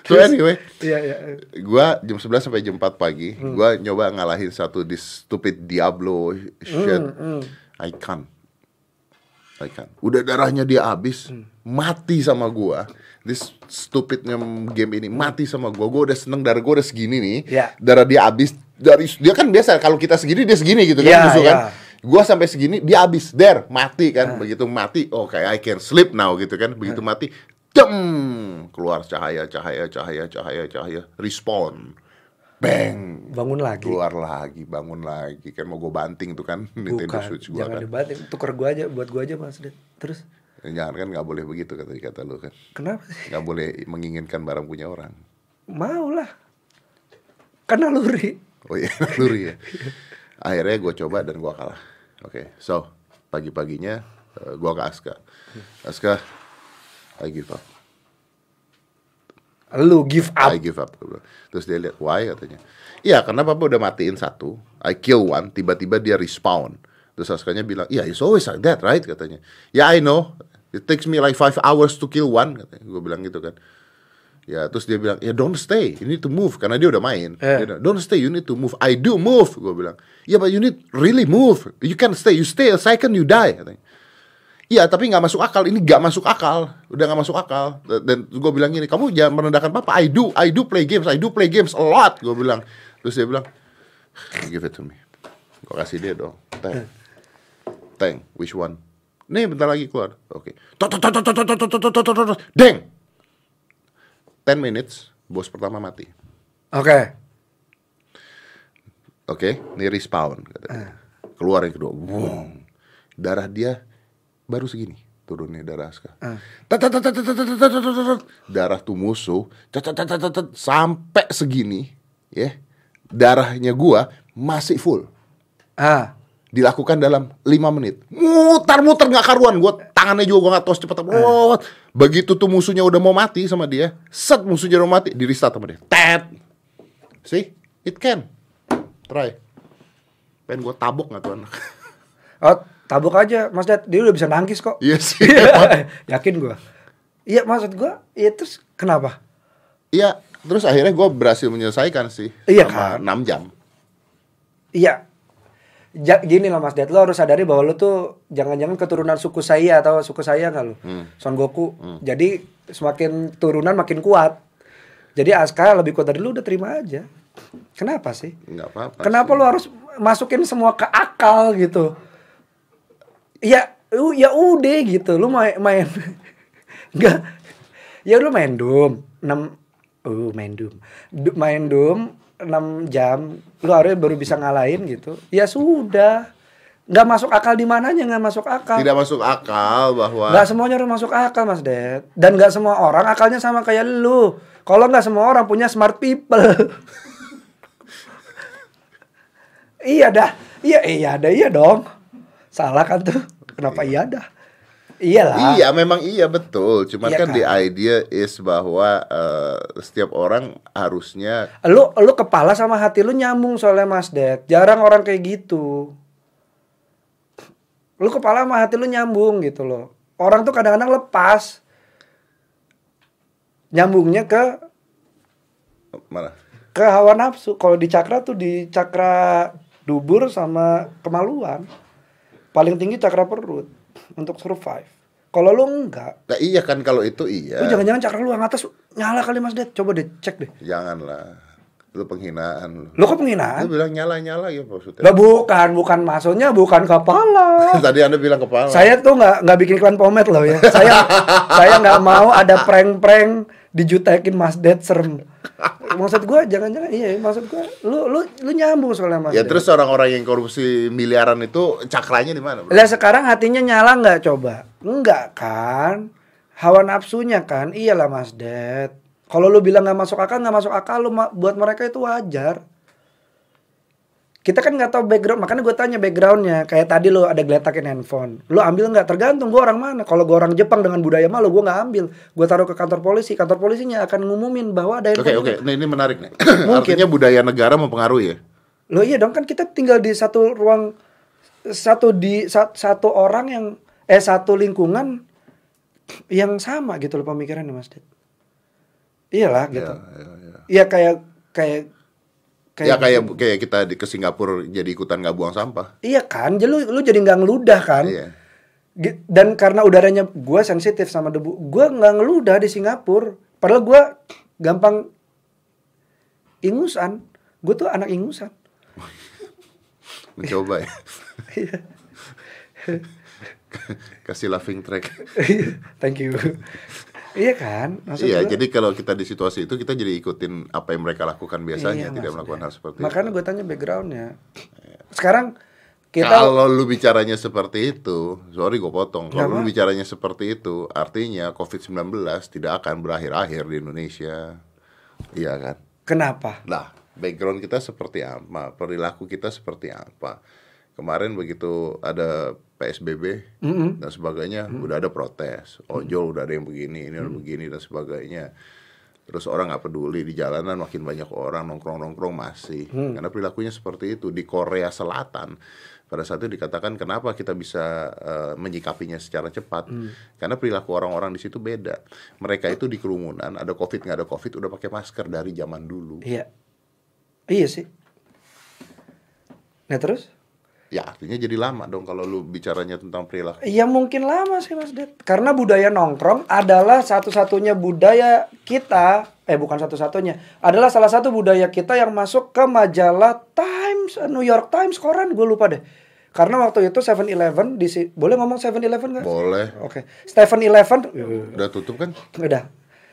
so anyway Iya, iya. gua jam 11 sampai jam 4 pagi gua nyoba ngalahin satu di stupid Diablo shit I can't Kan. Udah darahnya dia habis, Hmm. mati sama gua. This stupidnya game ini mati sama gua. Gua udah seneng darah gua udah segini nih. Ya. Darah dia habis dari dia kan biasa kalau kita segini dia segini gitu kan musuh kan. ya. Gua sampai segini dia habis, der, mati kan. Begitu mati, oke I can sleep now gitu kan. Begitu mati, dem, keluar cahaya, cahaya, cahaya, cahaya, cahaya, respawn. Bang, Bangun lagi. keluar lagi, bangun lagi kan mau gue banting tuh kan Nintendo Switch gua jangan kan. dibanting. Tuker gua aja, buat gua aja Mas. Terus Jangan kan nggak boleh begitu kata kata lu kan. kenapa sih? Nggak boleh menginginkan barang punya orang. Mau lah. Kan naluri. Oh iya, *laughs* luri ya. Akhirnya gue coba dan gue kalah. Oke, so pagi-paginya eh, gua ke Aska. Aska, I give up. Lu give up. I give up. Terus dia lihat, why katanya. Iya, karena papa udah matiin satu. I kill one, tiba-tiba dia respawn. Terus Askanya bilang, iya, it's always like that, right? Katanya. Ya, I know. It takes me like five hours to kill one. Katanya. Gue bilang gitu kan. Ya, terus dia bilang, ya don't stay, you need to move. Karena dia udah main. Eh. Dia bilang, don't stay, you need to move. I do move. Gue bilang, ya, but you need really move. You can't stay, you stay a second, you die. Katanya. Iya tapi nggak masuk akal ini nggak masuk akal udah nggak masuk akal dan gue bilang gini kamu jangan merendahkan papa I do I do play games I do play games a lot gue bilang terus dia bilang give it to me gue kasih dia dong tank tank which one nih bentar lagi keluar oke Tot, tot, 10 minutes bos pertama mati. Oke. Okay. Oke, okay, ini respawn katanya. Keluar yang kedua, Wong. Darah dia baru segini turunnya darah Aska. Darah tuh musuh sampai segini, ya. Darahnya gua masih full. Ah. Dilakukan dalam 5 menit. Mutar-mutar nggak karuan gua tangannya juga gua nggak tahu cepet apa begitu tuh musuhnya udah mau mati sama dia set musuhnya udah mati di restart sama dia tet see it can try pengen gua tabok nggak tuh anak *laughs* Oh, tabuk aja Mas Ded. Dia udah bisa nangkis kok. iya sih emang. *laughs* Yakin gua. Iya, maksud gua, iya terus kenapa? Iya, terus akhirnya gue berhasil menyelesaikan sih Iya sama kan? 6 jam. Iya. Ja, gini loh Mas Ded, lo harus sadari bahwa lo tuh jangan-jangan keturunan suku saya atau suku saya nggak lo? Son Goku. Jadi semakin turunan makin kuat. Jadi Aska lebih kuat dari lu udah terima aja. Kenapa sih? Enggak apa-apa. Kenapa sih. lu harus masukin semua ke akal gitu? Ya, ya udah gitu. Lu main main *laughs* enggak. Ya lu main Doom 6 uh main Doom. Du- main Doom 6 jam lu harusnya baru bisa ngalahin gitu. Ya sudah. Nggak masuk akal di mananya nggak masuk akal. Tidak masuk akal bahwa Nggak semuanya harus masuk akal Mas Ded. Dan nggak semua orang akalnya sama kayak lu. Kalau nggak semua orang punya smart people. *laughs* iya dah. Iya iya ada iya dong. Salah kan tuh. Kenapa iya dah? Iyalah. Iya, memang iya betul. Cuma Iya kan kan? the idea is bahwa eh, setiap orang harusnya Lu lu kepala sama hati lu nyambung soalnya Mas Ded. Jarang orang kayak gitu. Lu kepala sama hati lu nyambung gitu loh. Orang tuh kadang-kadang lepas. Nyambungnya ke mana? ke hawa nafsu. Kalau di cakra tuh di cakra dubur sama kemaluan. Paling tinggi cakra perut untuk survive. Kalau lu enggak, Nah, iya kan kalau itu iya. lu jangan-jangan cakra lu yang atas nyala kali Mas Ded. Coba deh cek deh. Janganlah. Lu penghinaan lu. Lu kok Lu penghinaan? bilang nyala-nyala ya maksudnya. Lah bukan, bukan maksudnya bukan kepala. *laughs* Tadi Anda bilang kepala. saya tuh nggak nggak bikin iklan pomade loh ya. Saya *laughs* saya nggak mau ada prank-prank dijutekin Mas Ded serem. Maksud gua jangan-jangan iya maksud gua lu lu lu nyambung soalnya Mas Ya Ded. terus orang-orang yang korupsi miliaran itu cakranya di mana? Lah sekarang hatinya nyala nggak coba? Enggak kan? Hawa nafsunya kan? Iyalah Mas Ded. Kalau lu bilang nggak masuk akal nggak masuk akal lu buat mereka itu wajar. Kita kan nggak tahu background, makanya gue tanya backgroundnya. Kayak tadi lu ada geletakin handphone, lu ambil nggak? Tergantung gue orang mana. Kalau gue orang Jepang dengan budaya malu, gue nggak ambil. Gue taruh ke kantor polisi, kantor polisinya akan ngumumin bahwa ada Oke handphone. oke, Nah, ini menarik nih. Mungkin. *clears throat* Artinya budaya negara mempengaruhi ya. Lo iya dong kan kita tinggal di satu ruang satu di sa- satu orang yang eh satu lingkungan yang sama gitu loh pemikirannya Mas Ded. Iyalah gitu. Ya, ya, ya. Iya kayak kayak ya kayak kayak kita di ke Singapura jadi ikutan nggak buang sampah. Iya kan, jadi lu lu jadi nggak ngeludah kan? Iya. Dan karena udaranya gue sensitif sama debu, gue nggak ngeludah di Singapura. Padahal gue gampang ingusan. Gue tuh anak ingusan. *laughs* Mencoba ya. Iya. *laughs* Kasih laughing track. Thank you. *laughs* iya kan? Maksud Iya, gua- jadi kalau kita di situasi itu kita jadi ikutin apa yang mereka lakukan biasanya, Iya, tidak maksudnya. melakukan hal seperti Makanya itu. gue tanya backgroundnya. Sekarang kita Kalau lu bicaranya seperti itu, sorry gue potong. Kalau lu bicaranya seperti itu, artinya COVID-19 tidak akan berakhir-akhir di Indonesia. Iya kan? kenapa? Nah, background kita seperti apa? Perilaku kita seperti apa? Kemarin begitu ada PSBB Mm-mm. dan sebagainya, udah ada protes. Ojol udah ada yang begini, ini ada begini dan sebagainya. Terus orang nggak peduli di jalanan makin banyak orang nongkrong-nongkrong masih karena perilakunya seperti itu di Korea Selatan. Pada saat itu dikatakan kenapa kita bisa eh, menyikapinya secara cepat karena perilaku orang-orang di situ beda. Mereka itu di kerumunan ada covid nggak ada covid udah pakai masker dari zaman dulu. Iya. Iya sih. Nah terus? Ya artinya jadi lama dong kalau lu bicaranya tentang perilaku. Ya mungkin lama sih Mas Det. Karena budaya nongkrong adalah satu-satunya budaya kita, eh bukan satu-satunya, adalah salah satu budaya kita yang masuk ke majalah Times, eh, New York Times, koran gue lupa deh. Karena waktu itu 7-Eleven di si- boleh ngomong 7-Eleven nggak? Boleh. Oke. 7-Eleven Udah tutup kan? udah.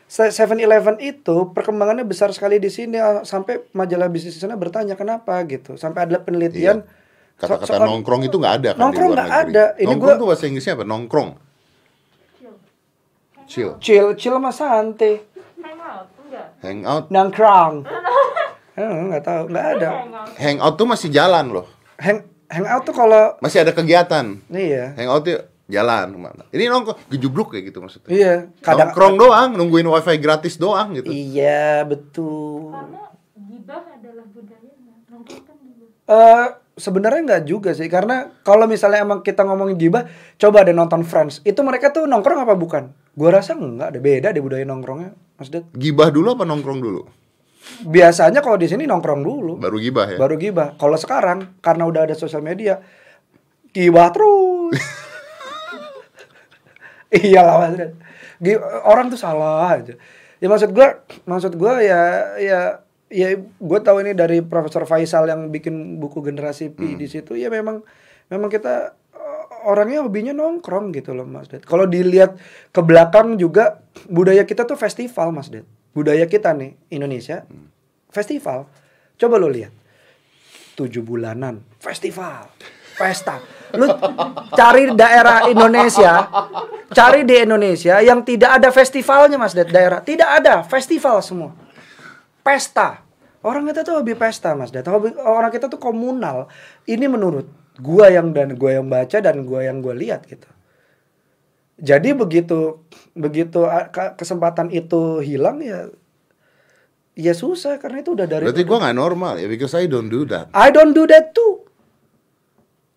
7-Eleven itu perkembangannya besar sekali di sini eh, sampai majalah bisnis di sana bertanya kenapa gitu. Sampai ada penelitian Iya. Kata-kata so- nongkrong itu nggak ada kan Nongkrong di luar negeri. ada. Ini nongkrong gua- tuh bahasa Inggrisnya apa? Nongkrong. Chill. chill chill sama santai. Hangout, enggak? Hangout. nongkrong *laughs* Eh, nggak tahu nggak ada Hangout. Hangout tuh masih jalan loh. hang hangout tuh kalau Masih ada kegiatan. iya Hangout tuh jalan ke mana? Ini nongkrong gejubluk kayak gitu maksudnya. iya kadang Nongkrong doang, nungguin wifi gratis doang gitu. iya betul Karena gibah adalah budayanya. Nongkrong kan gibah. Eh sebenarnya nggak juga sih. Karena kalau misalnya emang kita ngomongin gibah coba deh nonton Friends. Itu mereka tuh nongkrong apa bukan? Gua rasa nggak ada beda deh budaya nongkrongnya Mas Det Gibah dulu apa nongkrong dulu? biasanya kalau di sini nongkrong dulu. Baru gibah ya. baru gibah. Kalau sekarang karena udah ada sosial media gibah terus. *laughs* Iyalah mas Red. Gi- orang tuh salah aja. Ya maksud gua maksud gua ya ya ya gue tahu ini dari Profesor Faisal yang bikin buku generasi Pi di situ ya memang memang kita eh, orangnya hobinya nongkrong gitu loh Mas Ded. Kalau dilihat ke belakang juga budaya kita tuh festival Mas Ded. Budaya kita nih Indonesia festival. Coba lo lihat. Tujuh bulanan festival. Pesta. Lu cari daerah Indonesia, cari di Indonesia yang tidak ada festivalnya Mas Ded daerah. Tidak ada festival semua. Pesta. Orang kita tuh hobi pesta Mas. Hobi, orang kita tuh komunal. Ini menurut gua yang dan gua yang baca dan gua yang gua lihat gitu. Jadi begitu begitu ke- kesempatan itu hilang ya ya susah karena itu udah dari Berarti gua nggak normal ya because I don't do that. I don't do that too.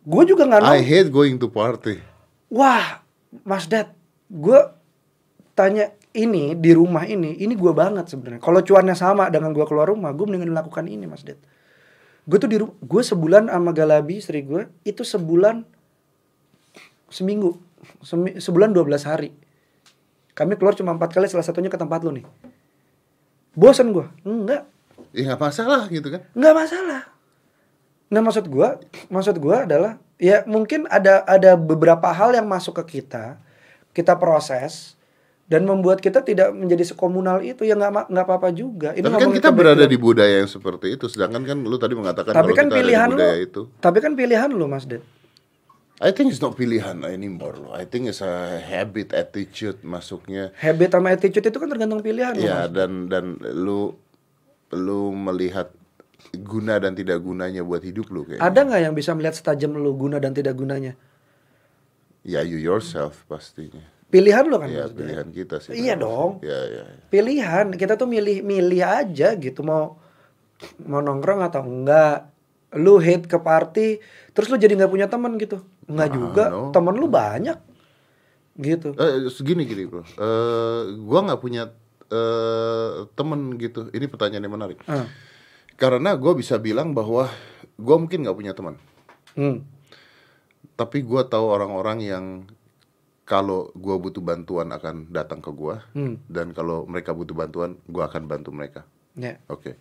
Gue juga nggak I know. hate going to party. Wah, Mas Dad, gue tanya ini di rumah ini, ini gue banget sebenarnya. Kalau cuannya sama dengan gue keluar rumah, gue mendingan melakukan ini, Mas Dad. Gue tuh di gue sebulan sama Galabi istri gue itu sebulan seminggu, Semi- sebulan 12 hari. Kami keluar cuma empat kali, salah satunya ke tempat lu nih. Bosan gue, enggak, Ya nggak masalah gitu kan. nggak masalah. Nah maksud gua, maksud gua adalah ya mungkin ada ada beberapa hal yang masuk ke kita, kita proses dan membuat kita tidak menjadi sekomunal itu ya nggak nggak apa-apa juga. Ini Tapi kan kita berada background. di budaya yang seperti itu. Sedangkan kan lu tadi mengatakan tapi kalau kan kita pilihan ada di lu, budaya itu. tapi kan pilihan lu Mas Ded. I think it's not pilihan anymore loh. I think it's a habit attitude masuknya. Habit sama attitude itu kan tergantung pilihan lu, Ya Mas. dan dan lu lu melihat guna dan tidak gunanya buat hidup lu kayak. Ada nggak yang bisa melihat setajam lu guna dan tidak gunanya? Ya you yourself pastinya. Pilihan lu kan Ya pilihan kita sih. Iya memang. dong. Ya ya. ya. pilihan kita tuh milih milih aja gitu mau mau nongkrong atau enggak lu hate ke party terus lu jadi nggak punya teman gitu enggak Ah, juga no. teman lu banyak gitu Eh, segini gini bro. Eh, gua nggak punya eh temen gitu. Ini pertanyaan yang menarik. Ah. Karena gue bisa bilang bahwa gue mungkin nggak punya teman. hmm. Tapi gue tahu orang-orang yang kalau gua butuh bantuan akan datang ke gua Hmm. dan kalau mereka butuh bantuan gua akan bantu mereka. Ya. Oke.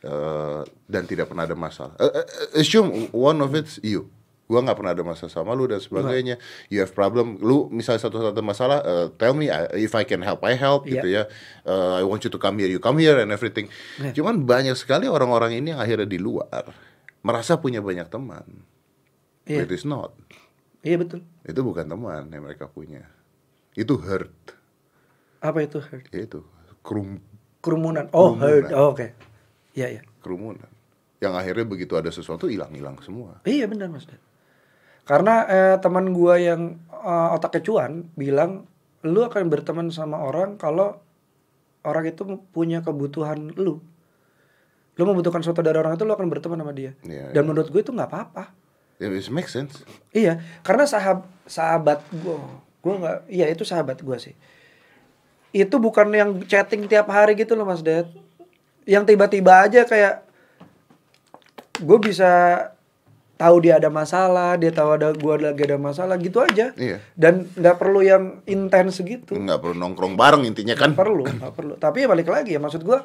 Eh, dan tidak pernah ada masalah. Eh, eh, assume one of it's you. Gua nggak pernah ada masalah sama lu dan sebagainya. You have problem. Lu misalnya satu-satu masalah, eh, tell me I- if I can help, I help Iya. gitu ya. Eh, I want you to come here, you come here and everything. Cuman banyak sekali orang-orang ini yang akhirnya di luar merasa punya banyak teman. Iya. It is not. Iya betul. Itu bukan teman yang mereka punya. Itu hurt. Apa itu herd? Itu kerum Kerumunan. Oh, Kerumunan. herd. Oh, oke. Iya, iya. kerumunan. Yang akhirnya begitu ada sesuatu hilang-hilang semua. Iya benar Mas. Karena eh, teman gua yang eh, otaknya cuan bilang lu akan berteman sama orang kalau orang itu punya kebutuhan lu. Lu membutuhkan sesuatu dari orang itu lu akan berteman sama dia. Iya, Dan menurut gue itu nggak apa-apa. It makes sense. Iya, karena sahab sahabat gue, gue nggak, iya itu sahabat gue sih. Itu bukan yang chatting tiap hari gitu loh Mas Ded. Yang tiba-tiba aja kayak gue bisa tahu dia ada masalah, dia tahu ada gue lagi ada masalah gitu aja. Iya. Dan nggak perlu yang intens gitu. nggak perlu nongkrong bareng intinya kan Nggak perlu, nggak perlu. Tapi ya balik lagi ya maksud gue,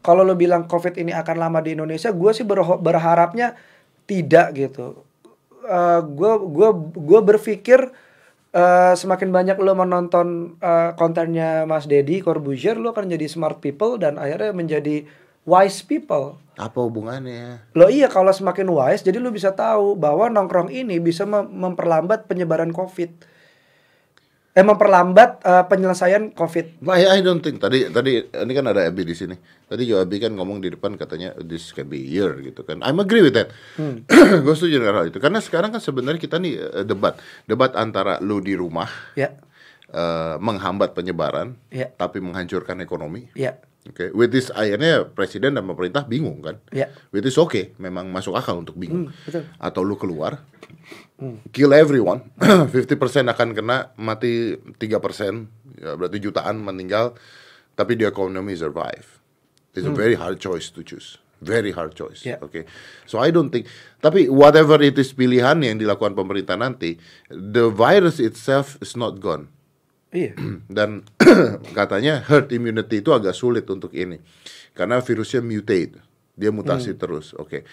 kalau lo bilang COVID ini akan lama di Indonesia, gue sih berharapnya tidak gitu. Gue gue gue berpikir eh, semakin banyak lo menonton eh, kontennya Mas Dedi Corbuzier, lo akan jadi smart people dan akhirnya menjadi wise people. apa hubungannya Lo iya kalau semakin wise, jadi lo bisa tahu bahwa nongkrong ini bisa mem- memperlambat penyebaran COVID. Eh memperlambat eh, penyelesaian COVID. I, I don't think tadi tadi ini kan ada Abi di sini. Tadi Jo Abi kan ngomong di depan katanya this can be year gitu kan. I'm agree with that. *clears throat* Gue setuju dengan hal itu karena sekarang kan sebenarnya kita nih eh, debat debat antara lu di rumah Ya, eh, menghambat penyebaran ya, tapi menghancurkan ekonomi. ya, Oke, with this akhirnya presiden dan pemerintah bingung kan. ya. With this oke, memang masuk akal untuk bingung. Hmm, betul. Atau lu keluar, kill everyone, *clears throat* 50% akan kena, mati 3%, ya berarti jutaan meninggal, tapi the economy survive. It's a very hard choice to choose. Very hard choice. Yeah. Oke. So I don't think tapi whatever it is pilihan yang dilakukan pemerintah nanti, the virus itself is not gone Iya. *clears throat* dan *clears throat* katanya herd immunity itu agak sulit untuk ini karena virusnya mutate dia mutasi terus oke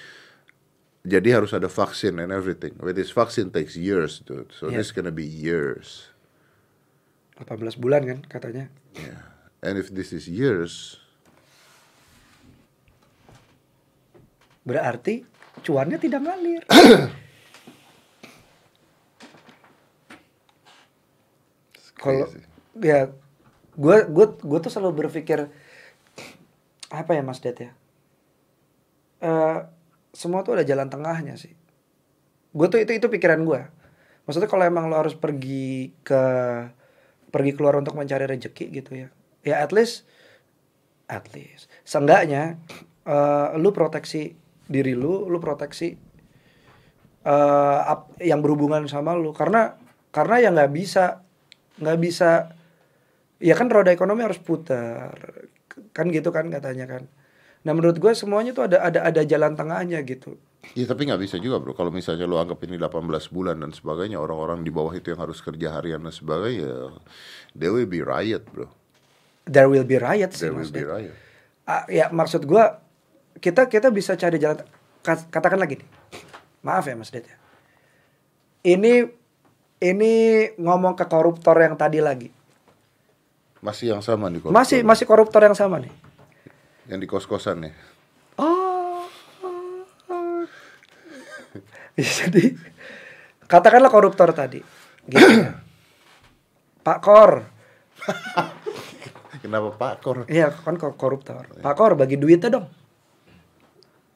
jadi harus ada vaksin and everything but this vaccine takes years dude so Yeah. this gonna be years 18 bulan kan katanya. yeah and if this is years Berarti cuannya tidak ngalir. Kalau ya gue gue gue tuh selalu berpikir apa ya Mas Det ya? Eh semua tuh ada jalan tengahnya sih. Gue tuh itu itu pikiran gue. Maksudnya kalau emang lo harus pergi ke pergi keluar untuk mencari rezeki gitu ya. Ya at least at least seenggaknya eh lu proteksi diri lu, lu proteksi eh ap- yang berhubungan sama lu karena karena ya nggak bisa nggak bisa ya kan roda ekonomi harus putar kan gitu kan katanya kan nah menurut gue semuanya tuh ada ada ada jalan tengahnya gitu. Ya tapi nggak bisa juga bro. Kalau misalnya lo anggap ini 18 bulan dan sebagainya Orang-orang di bawah itu yang harus kerja harian dan sebagainya They will be riot bro. There will be riots sih There will Mas be riot. Ah, ya maksud gue kita kita bisa cari jalan Kat- katakan lagi nih. Maaf ya Mas Det ya. Ini ini ngomong ke koruptor yang tadi lagi. Masih yang sama nih masih masih koruptor yang sama nih Yang di kos-kosan ya Oh. *laughs* Jadi katakanlah koruptor tadi. Gitu ya. *coughs* Pak Kor. Kenapa Pak Kor? Iya, kan kor- koruptor. Pak Kor bagi duitnya dong.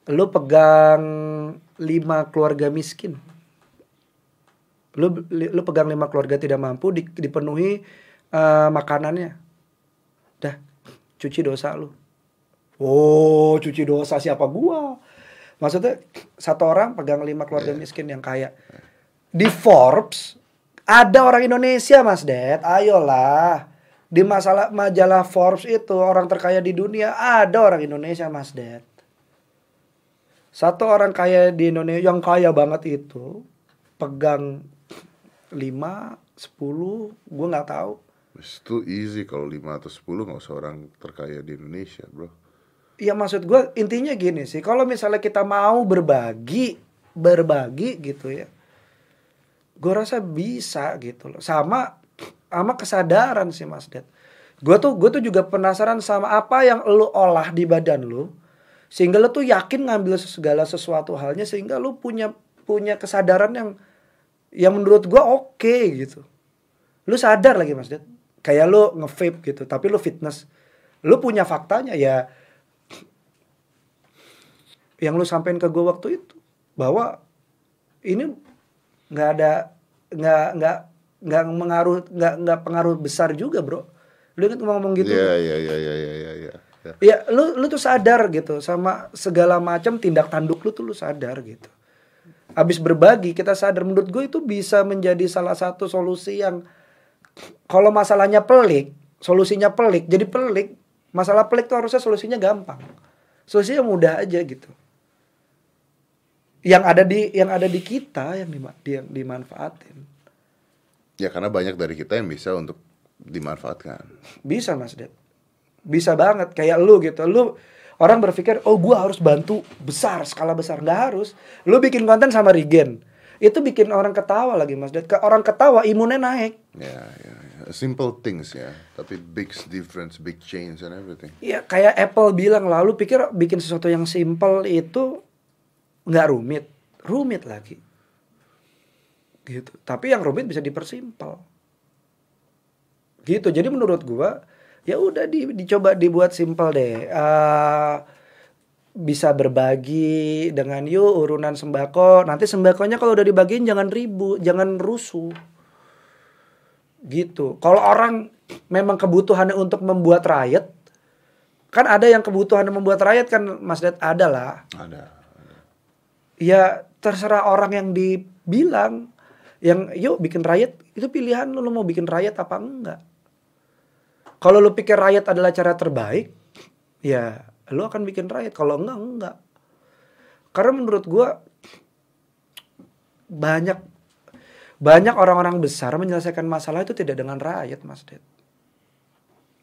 Lu pegang lima keluarga miskin. Lu lu pegang lima keluarga tidak mampu di- dipenuhi eh, makanannya. Dah, cuci dosa lu. Oh, cuci dosa siapa gua? Maksudnya satu orang pegang lima keluarga miskin yang kaya. Di Forbes ada orang Indonesia, Mas Ded. Ayolah. Di masalah majalah Forbes itu orang terkaya di dunia ada orang Indonesia, Mas Ded. Satu orang kaya di Indonesia yang kaya banget itu pegang lima 10 gue nggak tahu Itu easy kalau 5 atau 10 nggak usah orang terkaya di Indonesia, bro. Ya maksud gue intinya gini sih, kalau misalnya kita mau berbagi, berbagi gitu ya, gue rasa bisa gitu loh. Sama sama kesadaran sih Mas Ded. Gue tuh gue tuh juga penasaran sama apa yang lu olah di badan lu, sehingga lu tuh yakin ngambil segala sesuatu halnya sehingga lu punya punya kesadaran yang yang menurut gue oke gitu. Lu sadar lagi Mas Ded. Kayak lu nge-vape gitu, tapi lu fitness. Lu punya faktanya ya yang lu sampein ke gue waktu itu bahwa ini nggak ada nggak nggak nggak mengaruh nggak nggak pengaruh besar juga bro. Lu ingat ngomong gitu? Iya, iya, iya, iya, iya, iya, iya. Ya. ya lu lu tuh sadar gitu sama segala macam tindak tanduk lu tuh lu sadar gitu. Habis berbagi kita sadar. Menurut gue itu bisa menjadi salah satu solusi yang kalau masalahnya pelik solusinya pelik. Jadi pelik masalah pelik tuh harusnya solusinya gampang. Solusinya mudah aja gitu yang ada di yang ada di kita yang dima- yang dimanfaatin Ya karena banyak dari kita yang bisa untuk dimanfaatkan. Bisa Mas Ded. Bisa banget kayak lu gitu. Lu orang berpikir, "Oh, gua harus bantu besar, skala besar." nggak harus. Lu bikin konten sama Regen. Itu bikin orang ketawa lagi Mas Ded. Ke orang ketawa imunnya naik. Ya, ya, ya. Simple things ya, tapi big difference, big change and everything. Iya, kayak Apple bilang lalu pikir bikin sesuatu yang simple itu nggak rumit. Rumit lagi. Gitu. Tapi yang rumit bisa dipersimpel. Gitu. Jadi menurut gua ya udah di, dicoba dibuat simpel deh. Eh, bisa berbagi dengan yuk urunan sembako. Nanti sembakonya kalau udah dibagiin jangan ribut, jangan rusuh. Gitu. Kalau orang memang kebutuhannya untuk membuat rakyat, kan ada yang kebutuhan membuat rakyat kan Mas Ded ada lah. Ada. Ya terserah orang yang dibilang yang yuk bikin rakyat itu pilihan lu, lu mau bikin rakyat apa enggak. Kalau lu pikir rakyat adalah cara terbaik, ya lu akan bikin rakyat. Kalau enggak enggak. Karena menurut gua banyak banyak orang-orang besar menyelesaikan masalah itu tidak dengan rakyat, Mas Ded.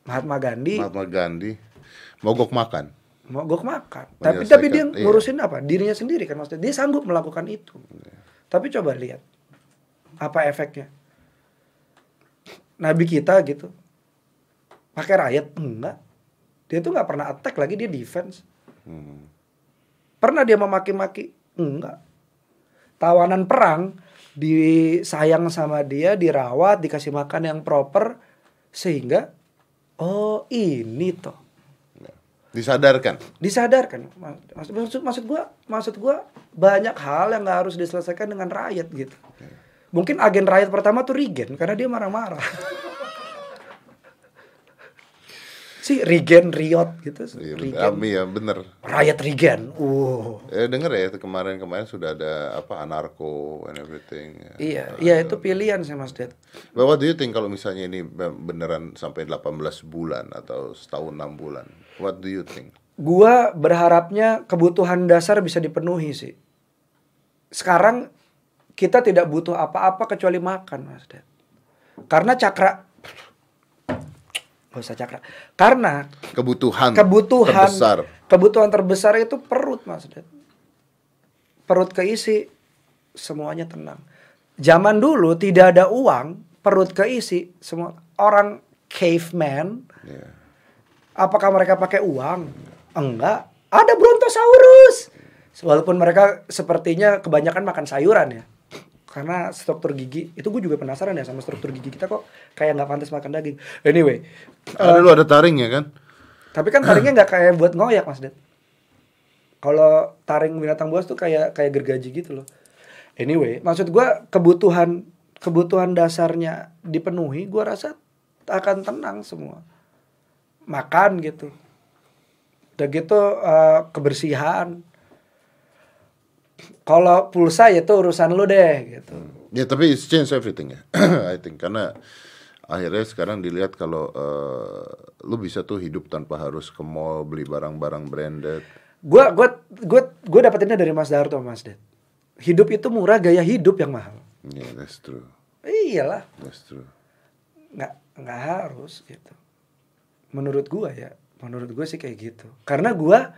Mahatma Gandhi Mahatma Gandhi mogok makan. Mogok makan. Tapi tapi dia Menyelesaikan, iya. ngurusin apa? Dirinya sendiri kan maksudnya. Dia sanggup melakukan itu. Tapi coba lihat apa efeknya. Nabi kita gitu. Pakai rakyat enggak. Dia tuh nggak pernah attack lagi dia defense. Hmm. Pernah dia memaki-maki? Enggak. Tawanan perang disayang sama dia, dirawat, dikasih makan yang proper sehingga oh ini toh Disadarkan. disadarkan. Maksud maksud maksud gua maksud gua banyak hal yang nggak harus diselesaikan dengan rakyat gitu. Mungkin agen rakyat pertama tuh Regen karena dia marah-marah *laughs* si Regen Riot gitu Iya, Regen Ami ya bener. rakyat Regen uh Eh denger ya kemarin-kemarin sudah ada apa anarko and everything. ya. iya iya itu pilihan sih Mas Ded But what do you think kalau misalnya ini beneran sampai 18 bulan atau setahun 6 bulan? What do you think? gua berharapnya kebutuhan dasar bisa dipenuhi sih sekarang kita tidak butuh apa-apa kecuali makan Mas Ded karena cakra Usah cakra. Karena Kebutuhan, kebutuhan terbesar. kebutuhan terbesar itu perut Mas perut keisi semuanya tenang. Zaman dulu tidak ada uang perut keisi semua orang caveman. Iya. apakah mereka pakai uang? Enggak. Ada brontosaurus. Walaupun mereka sepertinya kebanyakan makan sayuran ya karena struktur gigi itu gue juga penasaran ya sama struktur gigi kita kok kayak nggak pantas makan daging. Anyway Ada dulu ada taring ya kan? tapi kan taringnya nggak kayak buat ngoyak mas Ded. Kalau taring binatang buas tuh kayak kayak gergaji gitu loh. Anyway maksud gua kebutuhan kebutuhan dasarnya dipenuhi gua rasa akan tenang semua. Makan gitu. Udah gitu eh, kebersihan kalau pulsa ya itu urusan lu deh gitu Ya tapi it's change everything ya. *clears throat* I think karena akhirnya sekarang dilihat kalau eh, lu bisa tuh hidup tanpa harus ke mall beli barang-barang branded. gua gua gua gua dapetinnya dari Mas Darto Mas Ded hidup itu murah gaya hidup yang mahal Yeah, that's true. Iyalah, That's true. nggak nggak harus gitu. Menurut gua ya, menurut gua sih kayak gitu. Karena gua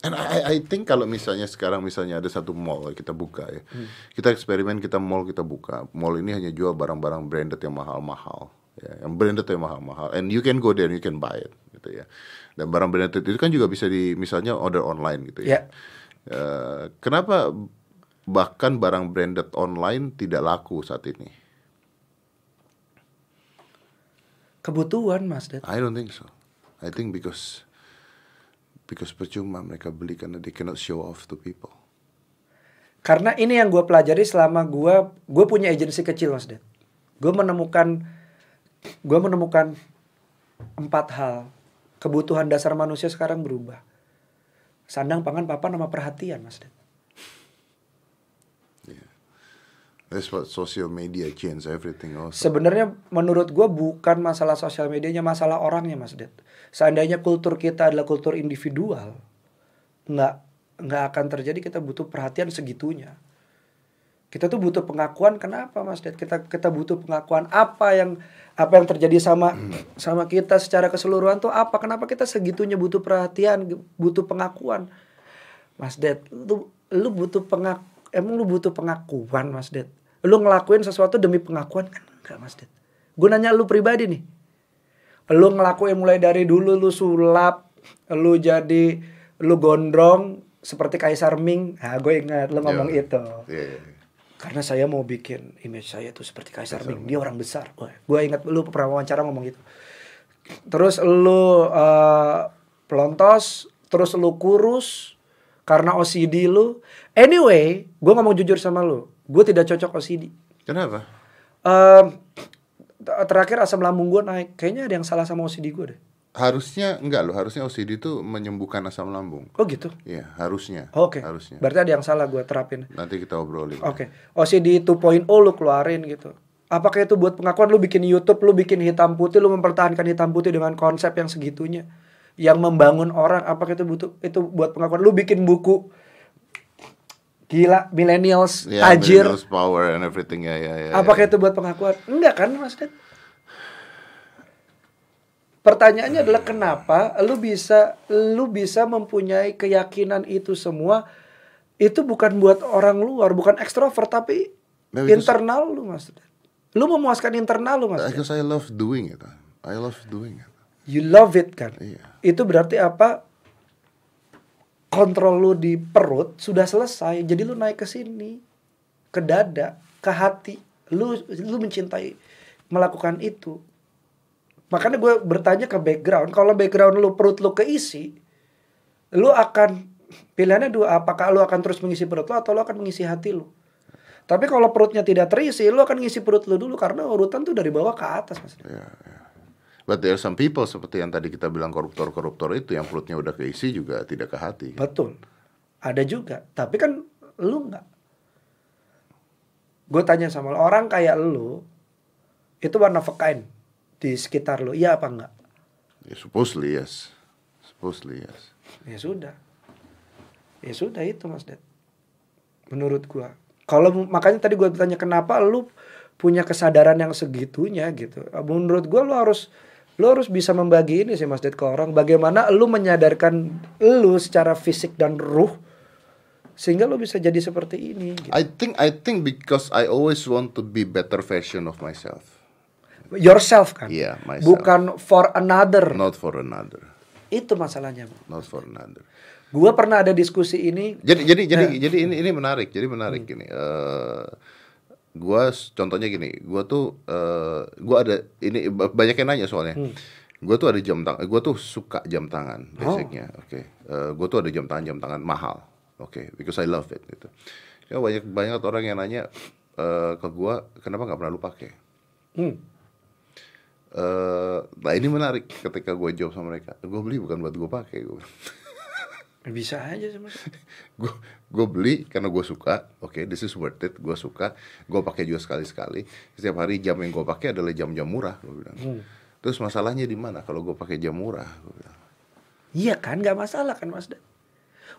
And I, I- think kalau misalnya sekarang misalnya ada satu mall kita buka ya, kita eksperimen kita mall kita buka, mall ini hanya jual barang-barang branded yang mahal-mahal, ya, yang branded yang mahal-mahal, and you can go there and you can buy it, gitu ya. Dan barang branded itu kan juga bisa di misalnya order online gitu ya ya. Eh, kenapa bahkan barang branded online tidak laku saat ini? kebutuhan Mas Ded. I don't think so. I think because because percuma mereka beli karena they cannot show off to people. Karena ini yang gue pelajari selama gue gue punya agensi kecil mas Ded. Gue menemukan gue menemukan empat hal kebutuhan dasar manusia sekarang berubah. Sandang, pangan, papan, sama perhatian mas Ded. That's what social media change everything also. Sebenarnya menurut gue bukan masalah sosial medianya, masalah orangnya mas Ded. Seandainya kultur kita adalah kultur individual, nggak nggak akan terjadi kita butuh perhatian segitunya. Kita tuh butuh pengakuan kenapa mas Ded? Kita kita butuh pengakuan apa yang apa yang terjadi sama *clears throat* sama kita secara keseluruhan tuh apa? Kenapa kita segitunya butuh perhatian, butuh pengakuan? Mas Ded, lu lu butuh pengak emang lu butuh pengakuan Mas Ded. Lu ngelakuin sesuatu demi pengakuan kan enggak Mas Ded. Gue nanya lu pribadi nih. Lu ngelakuin mulai dari dulu lu sulap, lu jadi lu gondrong seperti Kaisar Ming. Nah, gue ingat lu ngomong Iya. itu. Iya, iya, iya. Karena saya mau bikin image saya tuh seperti Kaisar Ming. Dia orang besar. Gue ingat lu pernah wawancara ngomong gitu. Terus lu eh, pelontos, terus lu kurus karena OCD lu. Anyway, gue ngomong jujur sama lu. Gue tidak cocok OCD. Kenapa? T- terakhir asam lambung gue naik. Kayaknya ada yang salah sama OCD gue deh. Harusnya enggak loh, harusnya OCD itu menyembuhkan asam lambung. Oh gitu? Iya, harusnya. Oke. Harusnya. Berarti ada yang salah gue terapin. Nanti kita obrolin. Oke, OCD 2.0 lu keluarin gitu. Apakah itu buat pengakuan lu bikin YouTube, lu bikin hitam putih, lu mempertahankan hitam putih dengan konsep yang segitunya, yang membangun orang. Apakah itu butuh itu buat pengakuan? Lu bikin buku gila millennials Ya, tajir. millennials power and everything ya ya ya. Apakah ya. itu buat pengakuan? Enggak kan, Mas Ded? Pertanyaannya adalah kenapa lu bisa lu bisa mempunyai keyakinan itu semua itu bukan buat orang luar, bukan ekstrovert tapi Nah, itu internal lu Mas. Lu memuaskan internal lu Mas. Because I love doing it. I love doing it. You love it kan. Iya. Itu berarti apa? Kontrol lu di perut sudah selesai. Jadi lu naik ke sini, ke dada, ke hati. Lu lu mencintai melakukan itu. Makanya gue bertanya ke background. Kalau background lu perut lu keisi, lu akan pilihannya dua. Apakah lu akan terus mengisi perut lu atau lu akan mengisi hati lu? Tapi kalau perutnya tidak terisi, lu akan ngisi perut lu dulu karena urutan tuh dari bawah ke atas, Mas. Ya, ya. But there are some people seperti yang tadi kita bilang koruptor-koruptor itu yang perutnya udah keisi juga tidak ke hati. Betul. Ada juga. Tapi kan lu nggak. Gue tanya sama lu, orang kayak lu itu warna kind di sekitar lu. Iya apa enggak? Ya, supposedly yes. Supposedly yes. Ya sudah. Ya sudah itu Mas Ded. Menurut gua. Kalau makanya tadi gue bertanya kenapa lu punya kesadaran yang segitunya gitu. Menurut gua lu harus lu harus bisa membagi ini sih Mas Ded ke orang bagaimana lu menyadarkan lu secara fisik dan ruh sehingga lu bisa jadi seperti ini gitu. I think I think because I always want to be better version of myself. yourself kan Iya, myself. bukan for another Not for another. itu masalahnya Not for another. gua pernah ada diskusi ini Jadi jadi jadi Nah. jadi ini ini menarik. Jadi menarik gini. Eh gua s- contohnya gini, gua tuh eh gua ada ini ba- banyak yang nanya soalnya. Gua tuh ada jam tangan, gua tuh suka jam tangan basicnya. Oke. Eh, gua tuh ada jam tangan jam tangan mahal. Oke, because I love it gitu. Ya banyak banyak orang yang nanya eh ke gua, kenapa nggak pernah lu pakai? hmm, Eh, nah ini menarik ketika gue jawab sama mereka, gue beli bukan buat gue pakai, gue bisa aja mas. *laughs* Gue gue beli karena gue suka. Oke this is worth it. Gue suka. Gue pakai juga sekali sekali setiap hari jam yang gue pakai adalah jam-jam murah gue bilang. Terus masalahnya di mana kalau gue pakai jam murah gue bilang. Iya kan nggak masalah kan mas Dan?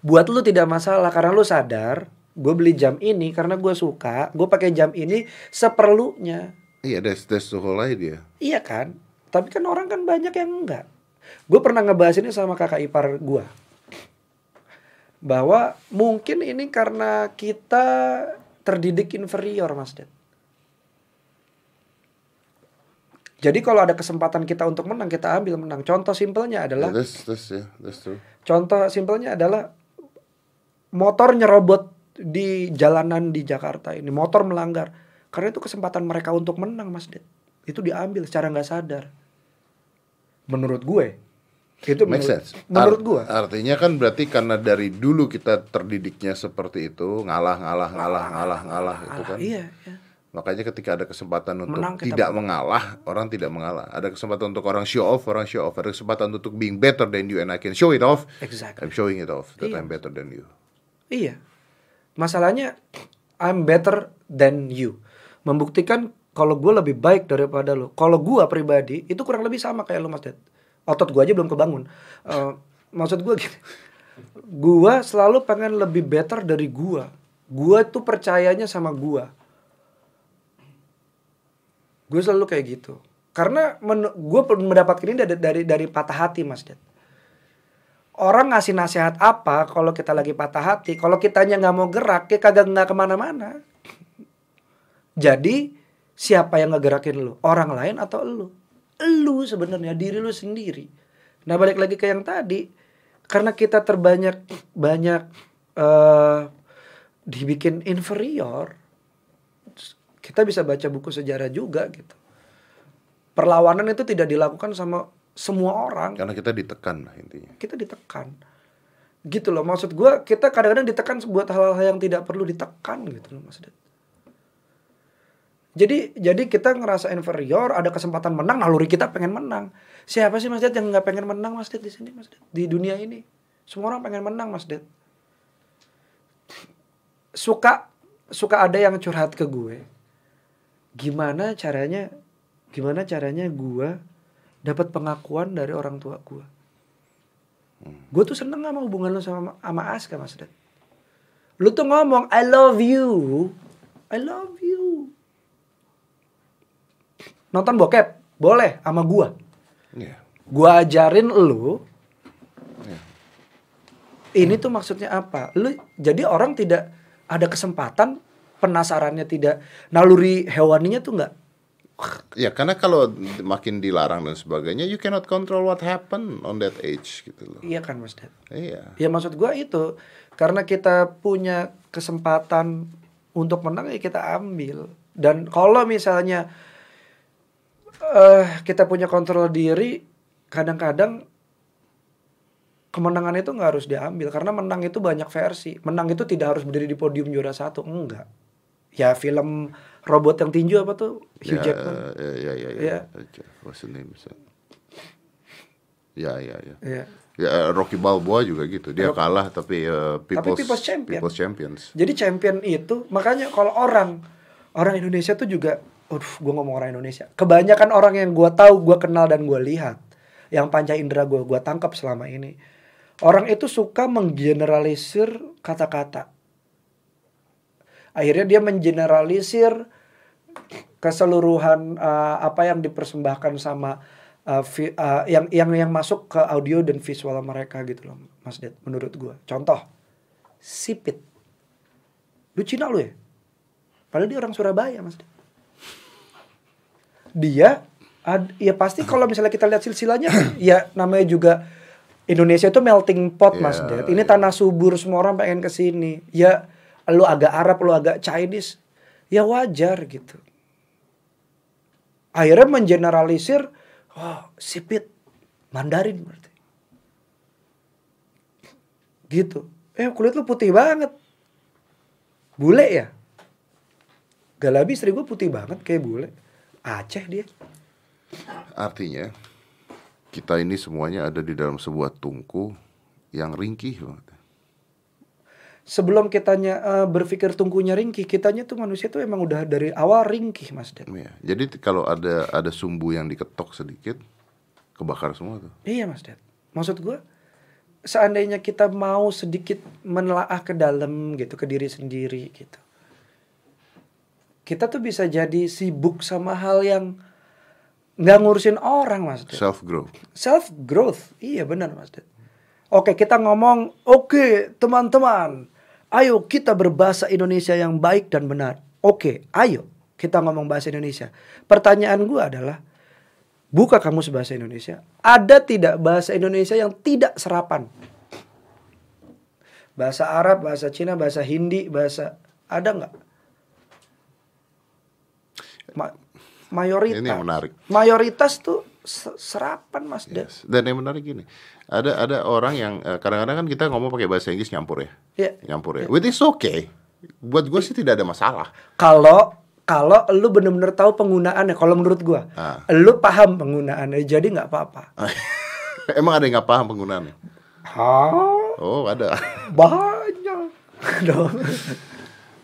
Buat lu tidak masalah karena lu sadar gue beli jam ini karena gue suka gue pakai jam ini seperlunya. Iya, that's that's the whole idea. iya kan? Tapi kan orang kan banyak yang enggak. Gue pernah ngebahas ini sama kakak ipar gue bahwa mungkin ini karena kita terdidik inferior mas Ded jadi kalau ada kesempatan kita untuk menang kita ambil menang contoh simpelnya adalah Yeah, that's that's yeah, that's true. Contoh simpelnya adalah motor nyerobot di jalanan di Jakarta ini, motor melanggar. Karena itu kesempatan mereka untuk menang, Mas Ded. Itu diambil secara nggak sadar. Menurut gue. Itu Make menurut, sense. menurut Art- gue. Artinya kan berarti karena dari dulu kita terdidiknya seperti itu, ngalah, ngalah, ngalah, ngalah, ngalah itu kan. Iya, iya. Makanya ketika ada kesempatan untuk Menang, tidak mengalah, orang tidak mengalah. Ada kesempatan untuk orang show off, orang show off. Ada kesempatan untuk being better than you and I can show it off. Exactly. I'm showing it off that Iya. I'm better than you. Iya. Masalahnya I'm better than you. Membuktikan kalau gue lebih baik daripada lo. Kalau gue pribadi itu kurang lebih sama kayak lo Mas Ded. Otot gue aja belum kebangun. Eh, maksud gue gini. Gue selalu pengen lebih better dari gue. Gue tuh percayanya sama gue. Gue selalu kayak gitu. Karena gue mendapatkan ini dari, dari dari patah hati Mas Ded orang ngasih nasihat apa kalau kita lagi patah hati kalau kitanya nggak mau gerak ya kagak nggak ke mana-mana jadi siapa yang ngegerakin lu orang lain atau lu lu sebenarnya diri lu sendiri nah balik lagi ke yang tadi karena kita terbanyak banyak eh dibikin inferior kita bisa baca buku sejarah juga gitu perlawanan itu tidak dilakukan sama semua orang Karena kita ditekan lah intinya. kita ditekan gitu loh maksud gue kita kadang-kadang ditekan buat hal-hal yang tidak perlu ditekan gitu loh Ded. Jadi jadi kita ngerasa inferior ada kesempatan menang naluri kita pengen menang. Siapa sih mas Ded yang nggak pengen menang mas Ded di sini mas Ded? Di dunia ini. Semua orang pengen menang mas Ded. Suka suka ada yang curhat ke gue gimana caranya gimana caranya gue dapat pengakuan dari orang tua gue? Gue tuh seneng sama hubungan lu sama sama Aska mas Ded. Lu tuh ngomong I love you. I love you nonton bokep boleh sama gue Iya. gue ajarin lu ini tuh maksudnya apa lu jadi orang tidak ada kesempatan penasarannya tidak naluri hewaninya tuh nggak Ya karena kalau makin dilarang dan sebagainya, you cannot control what happen on that age gitu loh. iya kan mas Ded Iya. Ya maksud gua itu karena kita punya kesempatan untuk menang ya kita ambil. Dan kalau misalnya eh kita punya kontrol diri, kadang-kadang kemenangan itu nggak harus diambil karena menang itu banyak versi. Menang itu tidak harus berdiri di podium juara satu, enggak. Ya film robot yang tinju apa tuh Hugh Ya, Jackman. ya, ya, ya, Iya. ya. What's the name? Ya, ya, ya. Iya. Ya, Rocky Balboa juga gitu. Dia kalah tapi uh, people's, People's Champion. People's Champions. Jadi champion itu makanya kalau orang orang Indonesia tuh juga, aduh, gue ngomong orang Indonesia. Kebanyakan orang yang gue tahu, gue kenal dan gue lihat, yang panca indera gue, gue tangkap selama ini. Orang itu suka menggeneralisir kata-kata. Akhirnya dia mengeneralisir keseluruhan uh, apa yang dipersembahkan sama uh, vi- uh, yang yang yang masuk ke audio dan visual mereka gitu loh, Mas Ded. Menurut gue, contoh sipit. Lu Cina lu ya? Padahal dia orang Surabaya, Mas. Dia ad, ya pasti kalau misalnya kita lihat silsilahnya *clears throat* ya namanya juga Indonesia itu melting pot, Mas Iya, Ded. Ini tanah subur, semua orang pengen ke sini. Ya lu agak Arab, lu agak Chinese, ya wajar gitu. Akhirnya mengeneralisir, oh sipit, Mandarin berarti. Gitu. Eh kulit lu putih banget. Bule ya? Galabi istri gue putih banget kayak bule. Aceh dia. Artinya kita ini semuanya ada di dalam sebuah tungku yang ringkih banget. Sebelum kitanya eh, berpikir tungkunya ringkih, kitanya tuh manusia tuh emang udah dari awal ringkih mas Den. Iya. Jadi kalau ada ada sumbu yang diketok sedikit, kebakar semua tuh. Iya mas Den. Maksud gue, seandainya kita mau sedikit menelaah ke dalam gitu ke diri sendiri gitu kita tuh bisa jadi sibuk sama hal yang nggak ngurusin orang mas Ded. Self growth. self growth iya benar mas Ded. oke kita ngomong oke teman-teman ayo kita berbahasa Indonesia yang baik dan benar oke ayo kita ngomong bahasa Indonesia pertanyaan gua adalah buka kamus bahasa Indonesia ada tidak bahasa Indonesia yang tidak serapan bahasa Arab bahasa Cina bahasa Hindi bahasa ada nggak Ma- mayoritas Ini yang menarik. mayoritas tuh se- serapan mas. Yes. Dan yang menarik gini, ada ada orang yang eh, kadang-kadang kan kita ngomong pakai bahasa Inggris nyampur ya, Iya. nyampur ya. Which is okay. Buat gue sih tidak ada masalah. Kalau kalau lu bener-bener tahu penggunaannya, kalau menurut gua, Ah. lu paham penggunaannya, jadi nggak apa-apa. *laughs* Emang ada yang nggak paham penggunaannya? Hah? Oh ada. Banyak. *laughs* dong.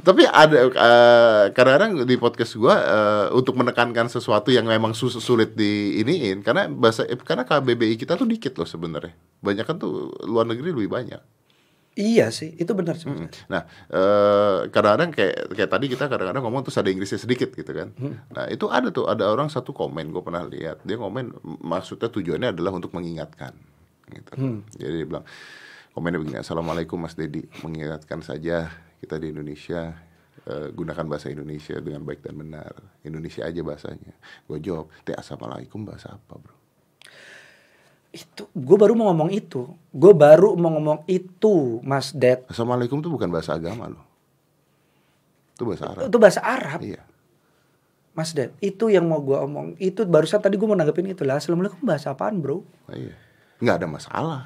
Tapi ada eh, kadang-kadang di podcast gua eh, untuk menekankan sesuatu yang memang sus- sulit di iniin karena bahasa karena KBBI kita tuh dikit loh sebenarnya. Banyak kan tuh luar negeri lebih banyak. iya sih, itu benar sih. Mm. Nah, eh, kadang-kadang kayak kayak tadi kita kadang-kadang ngomong terus ada Inggrisnya sedikit gitu kan. Nah, itu ada tuh ada orang satu komen gue pernah lihat. Dia komen maksudnya tujuannya adalah untuk mengingatkan gitu. Jadi dia bilang komennya begini, "Assalamualaikum Mas Dedi, mengingatkan saja kita di Indonesia eh, gunakan bahasa Indonesia dengan baik dan benar. Indonesia aja bahasanya." Gue jawab, "Teh assalamualaikum bahasa apa, Bro?" Itu, gue baru mau ngomong itu. Gue baru mau ngomong itu, Mas Ded. Assalamualaikum itu bukan bahasa agama loh. Itu bahasa Arab. Itu bahasa Arab, Iya. Mas Ded. Itu yang mau gue omong. Itu barusan tadi gue mau nanggepin itu lah. Assalamualaikum bahasa apaan, bro? Iya. Nggak ada masalah.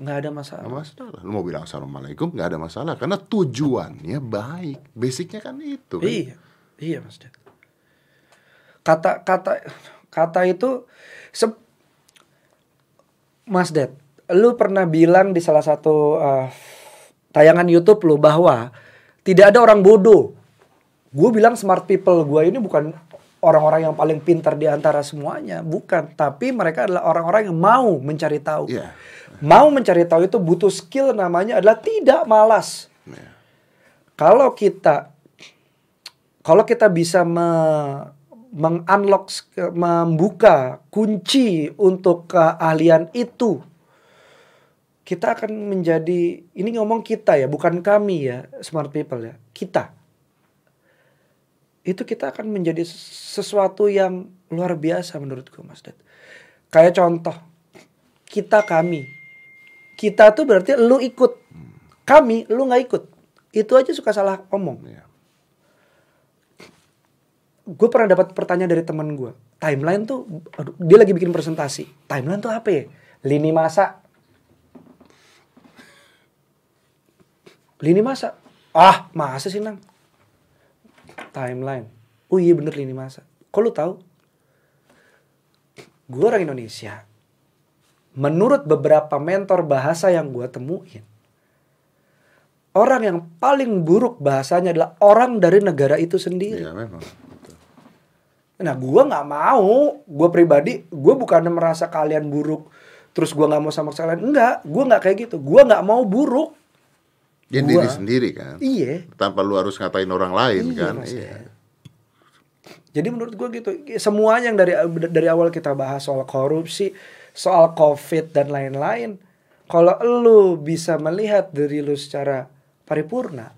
Nggak ada masalah. Nggak masalah. Lu mau bilang assalamualaikum nggak ada masalah karena tujuannya baik. Basicnya kan itu. Kan? Iya, iya Mas Ded. Kata kata kata itu se- Mas Ded, lu pernah bilang di salah satu uh, tayangan YouTube lu bahwa tidak ada orang bodoh. Gue bilang smart people gue ini bukan orang-orang yang paling pintar di antara semuanya, bukan. Tapi mereka adalah orang-orang yang mau mencari tahu. Iya. Mau mencari tahu itu butuh skill namanya adalah tidak malas. Iya. Kalau kita kalau kita bisa me, mengunlock membuka kunci untuk keahlian itu kita akan menjadi ini ngomong kita ya bukan kami ya smart people ya kita itu kita akan menjadi sesuatu yang luar biasa menurutku Mas Ded. Kayak contoh kita kami. Kita tuh berarti lu ikut. Kami lu nggak ikut. Itu aja suka salah omong. Iya. gue pernah dapat pertanyaan dari teman gue timeline tuh aduh, dia lagi bikin presentasi. Timeline tuh apa ya? Lini masa. Lini masa. Ah masa sih nang timeline. Oh iya bener lini masa. Kok lu tahu? Gue orang Indonesia. Menurut beberapa mentor bahasa yang gue temuin orang yang paling buruk bahasanya adalah orang dari negara itu sendiri. Iya memang. Nah, gua nggak mau, gue pribadi, gue bukannya merasa kalian buruk, terus gua nggak mau sama kalian, enggak, gua nggak kayak gitu, gua nggak mau buruk, Ya Gua- diri sendiri kan. iya. Tanpa lu harus ngatain orang lain Iya, kan. Iya. Jadi menurut gue gitu, semuanya yang dari dari awal kita bahas soal korupsi, soal covid dan lain-lain, kalau lu bisa melihat dari lu secara paripurna,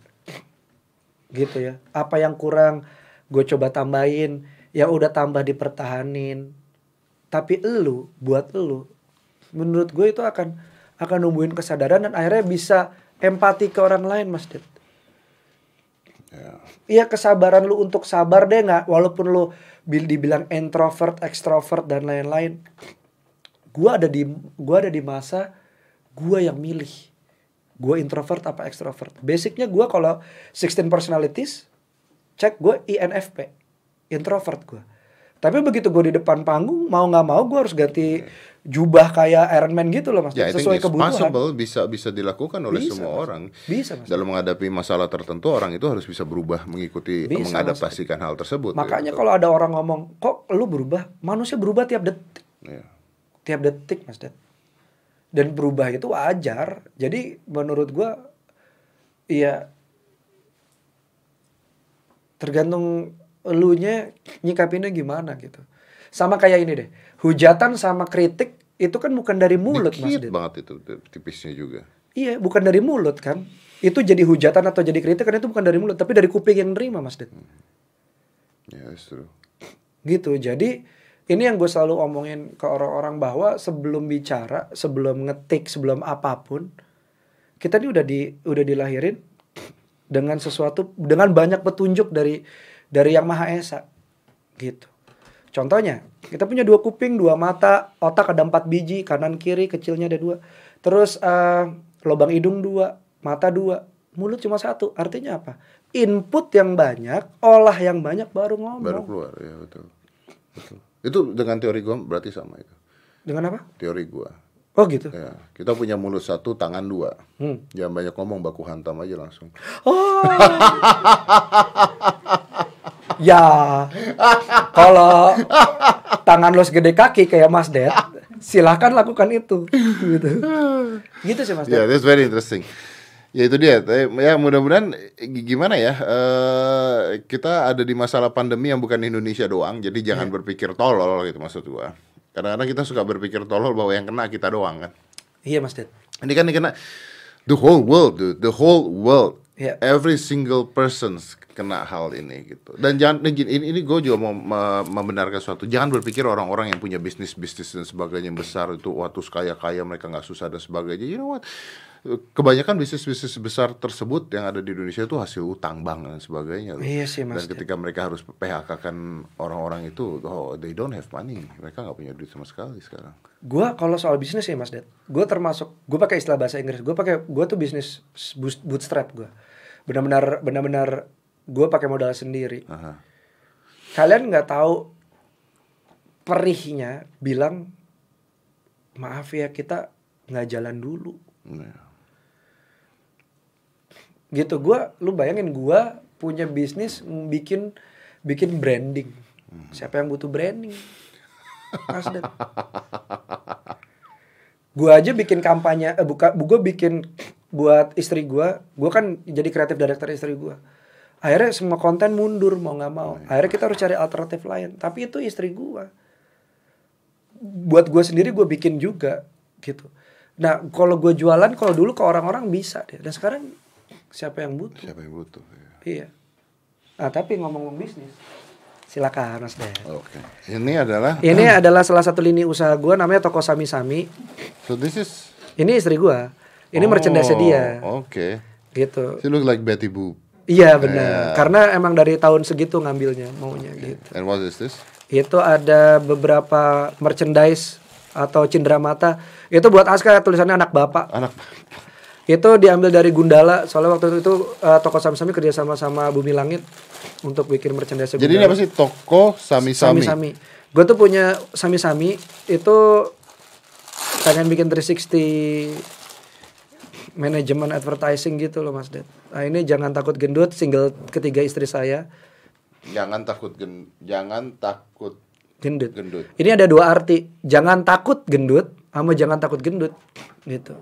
gitu ya, apa yang kurang gue coba tambahin, yang udah tambah dipertahanin, tapi lu buat lu, menurut gue itu akan akan numbuhin kesadaran dan akhirnya bisa empati ke orang lain, Mas Ded. Iya kesabaran lu untuk sabar deh nggak walaupun lu bil dibilang introvert, extrovert dan lain-lain. Gua ada di gua ada di masa gua yang milih. Gua introvert apa extrovert. Basicnya gua kalau 16 personalities cek gue INFP, introvert gua. Tapi begitu gue di depan panggung mau nggak mau gue harus ganti jubah kayak Iron Man gitu loh mas, Ya, sesuai kebutuhan. possible bisa bisa dilakukan oleh Bisa, semua Mas. orang. Bisa mas. Dalam menghadapi masalah tertentu orang itu harus bisa berubah mengikuti Bisa, mengadaptasikan hal tersebut. Makanya gitu. kalau ada orang ngomong, kok lu berubah? Manusia berubah tiap detik. Iya. Tiap detik, Mas Dad. dan berubah itu wajar jadi menurut gua iya tergantung elunya nyikapinnya gimana gitu sama kayak ini deh. Hujatan sama kritik itu kan bukan dari mulut mas Dikit Dit. banget itu tipisnya juga. iya bukan dari mulut kan? Itu jadi hujatan atau jadi kritik kan itu bukan dari mulut tapi dari kuping yang nerima mas Dit Ya, it's true. gitu. Jadi ini yang gue selalu omongin ke orang-orang bahwa sebelum bicara sebelum ngetik sebelum apa pun kita ini udah di udah dilahirin dengan sesuatu dengan banyak petunjuk dari dari yang maha esa. Gitu contohnya kita punya dua kuping dua mata otak ada empat biji kanan kiri kecilnya ada dua terus eh, lubang hidung dua mata dua mulut cuma satu artinya apa input yang banyak olah yang banyak baru ngomong Baru keluar, ya betul. Betul. Itu dengan teori gua berarti sama itu. dengan apa Teori gua. oh gitu Ya, kita punya mulut satu, tangan dua. Hmm. Jangan banyak ngomong, baku hantam aja langsung. Oh. *laughs* ya. Kalau tangan lo segede kaki kayak Mas Ded, silahkan lakukan itu. Gitu. Gitu sih Mas Ya, Ded. that's very interesting. Ya itu dia. Ya mudah-mudahan gimana ya? eh, kita ada di masalah pandemi yang bukan Indonesia doang. Jadi jangan berpikir tolol gitu maksud gua. Kadang-kadang kita suka berpikir tolol bahwa yang kena kita doang kan. Iya Mas Ded. Ini kan yang kena the whole world, dude. The whole world. Iya. Every single person kena hal ini gitu. Dan jangan ini ini, gue juga mau me- membenarkan suatu. Jangan berpikir orang-orang yang punya bisnis bisnis dan sebagainya yang besar itu waktu kaya kaya mereka nggak susah dan sebagainya. You know what? Kebanyakan bisnis bisnis besar tersebut yang ada di Indonesia itu hasil utang bank dan sebagainya. loh. Iya sih, Mas. Dan ketika mereka harus PHK kan orang-orang itu, oh they don't have money. Mereka nggak punya duit sama sekali sekarang. Gua kalau soal bisnis ya Mas Ded, gue termasuk gue pakai istilah bahasa Inggris. Gue pakai gue tuh bisnis boot- bootstrap gue. Benar-benar benar-benar gue pakai modal sendiri. Aha. kalian nggak tahu perihnya bilang maaf ya kita nggak jalan dulu Ya. gitu gua lu bayangin gua punya bisnis bikin bikin branding siapa yang butuh branding Mas Dan. *laughs* gua aja bikin kampanye eh, buka gua bikin buat istri gua gua kan jadi kreatif director istri gua. Akhirnya semua konten mundur mau nggak mau. Akhirnya kita harus cari alternatif lain. Tapi itu istri gua. Buat gua sendiri gua bikin juga gitu. Nah kalau gua jualan kalau dulu ke orang-orang bisa deh. Dan sekarang siapa yang butuh? Siapa yang butuh? ya. iya. Nah tapi ngomong-ngomong bisnis silakan mas Den Oke. Ini adalah ini *clears throat* adalah salah satu lini usaha gua namanya toko sami sami so this is ini istri gua ini Oh, merchandise dia. Oke. gitu. She look like Betty Boop. iya benar. Karena emang dari tahun segitu ngambilnya maunya gitu. And what is this? itu ada beberapa merchandise atau cindramata itu buat Aska tulisannya anak bapak. Anak itu diambil dari Gundala. Soalnya waktu itu eh, toko sami-sami kerja sama sama Bumi Langit untuk bikin merchandise Jadi ini apa sih? Toko sami-sami? sami-sami. Gue tuh punya sami-sami. Itu pengen bikin 360 manajemen advertising gitu loh Mas Ded nah ini jangan takut gendut single ketiga istri saya Jangan takut gen jangan takut gendut gendut. ini ada dua arti jangan takut gendut sama jangan takut gendut gitu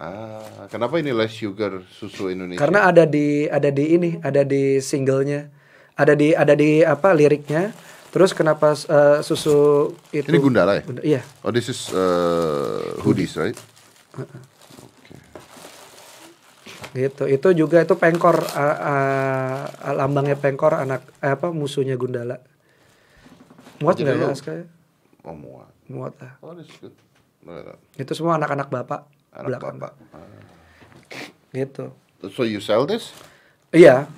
Ah, kenapa ini less sugar susu Indonesia? Karena ada di ada di ini, ada di singlenya, ada di ada di apa liriknya. Terus kenapa eh, susu itu? Ini Gundala ya? Gunda- Iya. Oh, this is uh, hoodies, right? Gitu. Itu juga itu pengkor ah, ah, lambangnya pengkor anak eh, apa musuhnya Gundala. Muat nggak ya Aska? Oh, muat. Muat lah. Oh. Itu semua anak-anak bapak. Anak belakang. bapak. Gitu. So you sell this? Iya.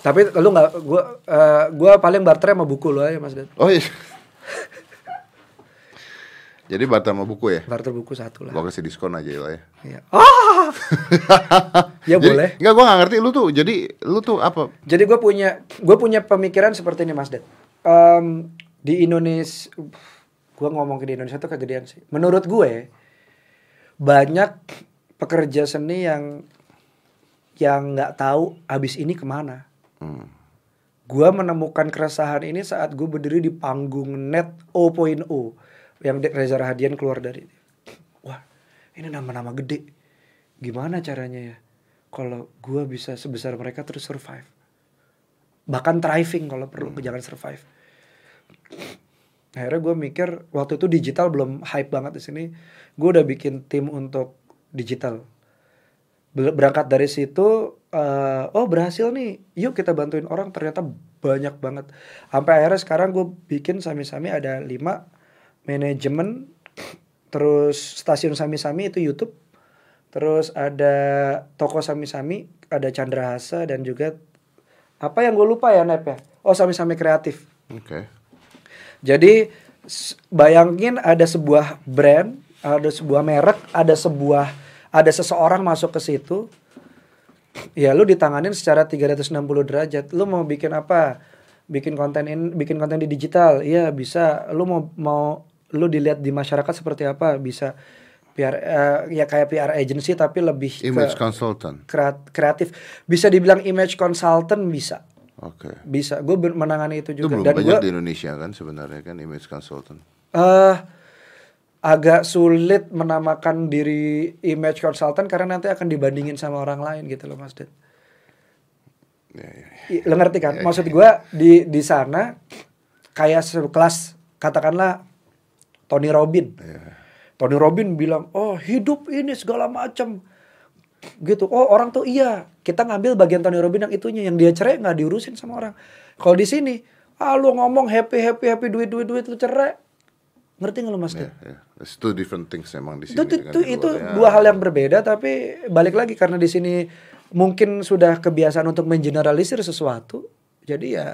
Tapi lu nggak gua eh, gua paling barter sama buku lo aja Mas Dad. Oh iya. *laughs* Jadi barter sama buku ya? Barter buku satu lah. Gua kasih diskon aja lah ya. Iya. Ah! *laughs* ya Jadi- boleh. Enggak, gua gak ngerti lu tuh. Jadi lu tuh apa? Jadi gue punya gue punya pemikiran seperti ini Mas Ded. Em, di Indonesia, gue ngomong ke di Indonesia tuh kegedean sih. Menurut gue banyak pekerja seni yang yang nggak tahu abis ini ke mana. Hmm. Gue menemukan keresahan ini saat gue berdiri di panggung net 0.0 yang Reza Rahadian keluar dari. Wah, ini nama-nama gede. Gimana caranya ya? Kalau gua bisa sebesar mereka terus survive. Bahkan thriving kalau perlu, jangan survive. Akhirnya gue mikir waktu itu digital belum hype banget di sini. Gue udah bikin tim untuk digital. Ber- Berangkat dari situ, eh, oh berhasil nih, yuk kita bantuin orang. Ternyata banyak banget. Sampai akhirnya sekarang gue bikin sami-sami ada lima manajemen, terus stasiun sami-sami itu YouTube, terus ada toko sami-sami, ada Chandra Hasa dan juga apa yang gue lupa ya Nep ya? Oh sami-sami kreatif. Oke. Jadi s- bayangin ada sebuah brand, ada sebuah merek, ada sebuah ada seseorang masuk ke situ. Ya lu ditanganin secara 360 derajat. Lu mau bikin apa? Bikin konten in, bikin konten di digital. Iya, bisa. Lu mau mau lu dilihat di masyarakat seperti apa? Bisa. PR eh, ya kayak PR agency tapi lebih Image ke consultant. kreat- kreatif. Bisa dibilang image consultant bisa. Oke. Bisa. Gue menangani itu Itu juga belum dan banyak gue di Indonesia kan sebenarnya kan image consultant. eh agak sulit menamakan diri image consultant karena nanti akan dibandingin sama orang lain gitu loh Mas Ded. Ya, ya, ya. Lo ngerti kan? Maksud gua di di sana kayak sekelas katakanlah Tony Robin. Iya. Tony Robin bilang, "Oh, hidup ini segala macam." Gitu. Oh, orang tuh iya. Kita ngambil bagian Tony Robin yang itunya yang dia cerai nggak diurusin sama orang. Kalau di sini, ah lu ngomong happy happy happy duit duit duit lu cerai. Ngerti nggak lu Mas? Ya, ya. It's two different things emang di sini. itu itu, itu, itu ya. dua hal yang berbeda tapi balik lagi karena di sini mungkin sudah kebiasaan untuk mengeneralisir sesuatu jadi ya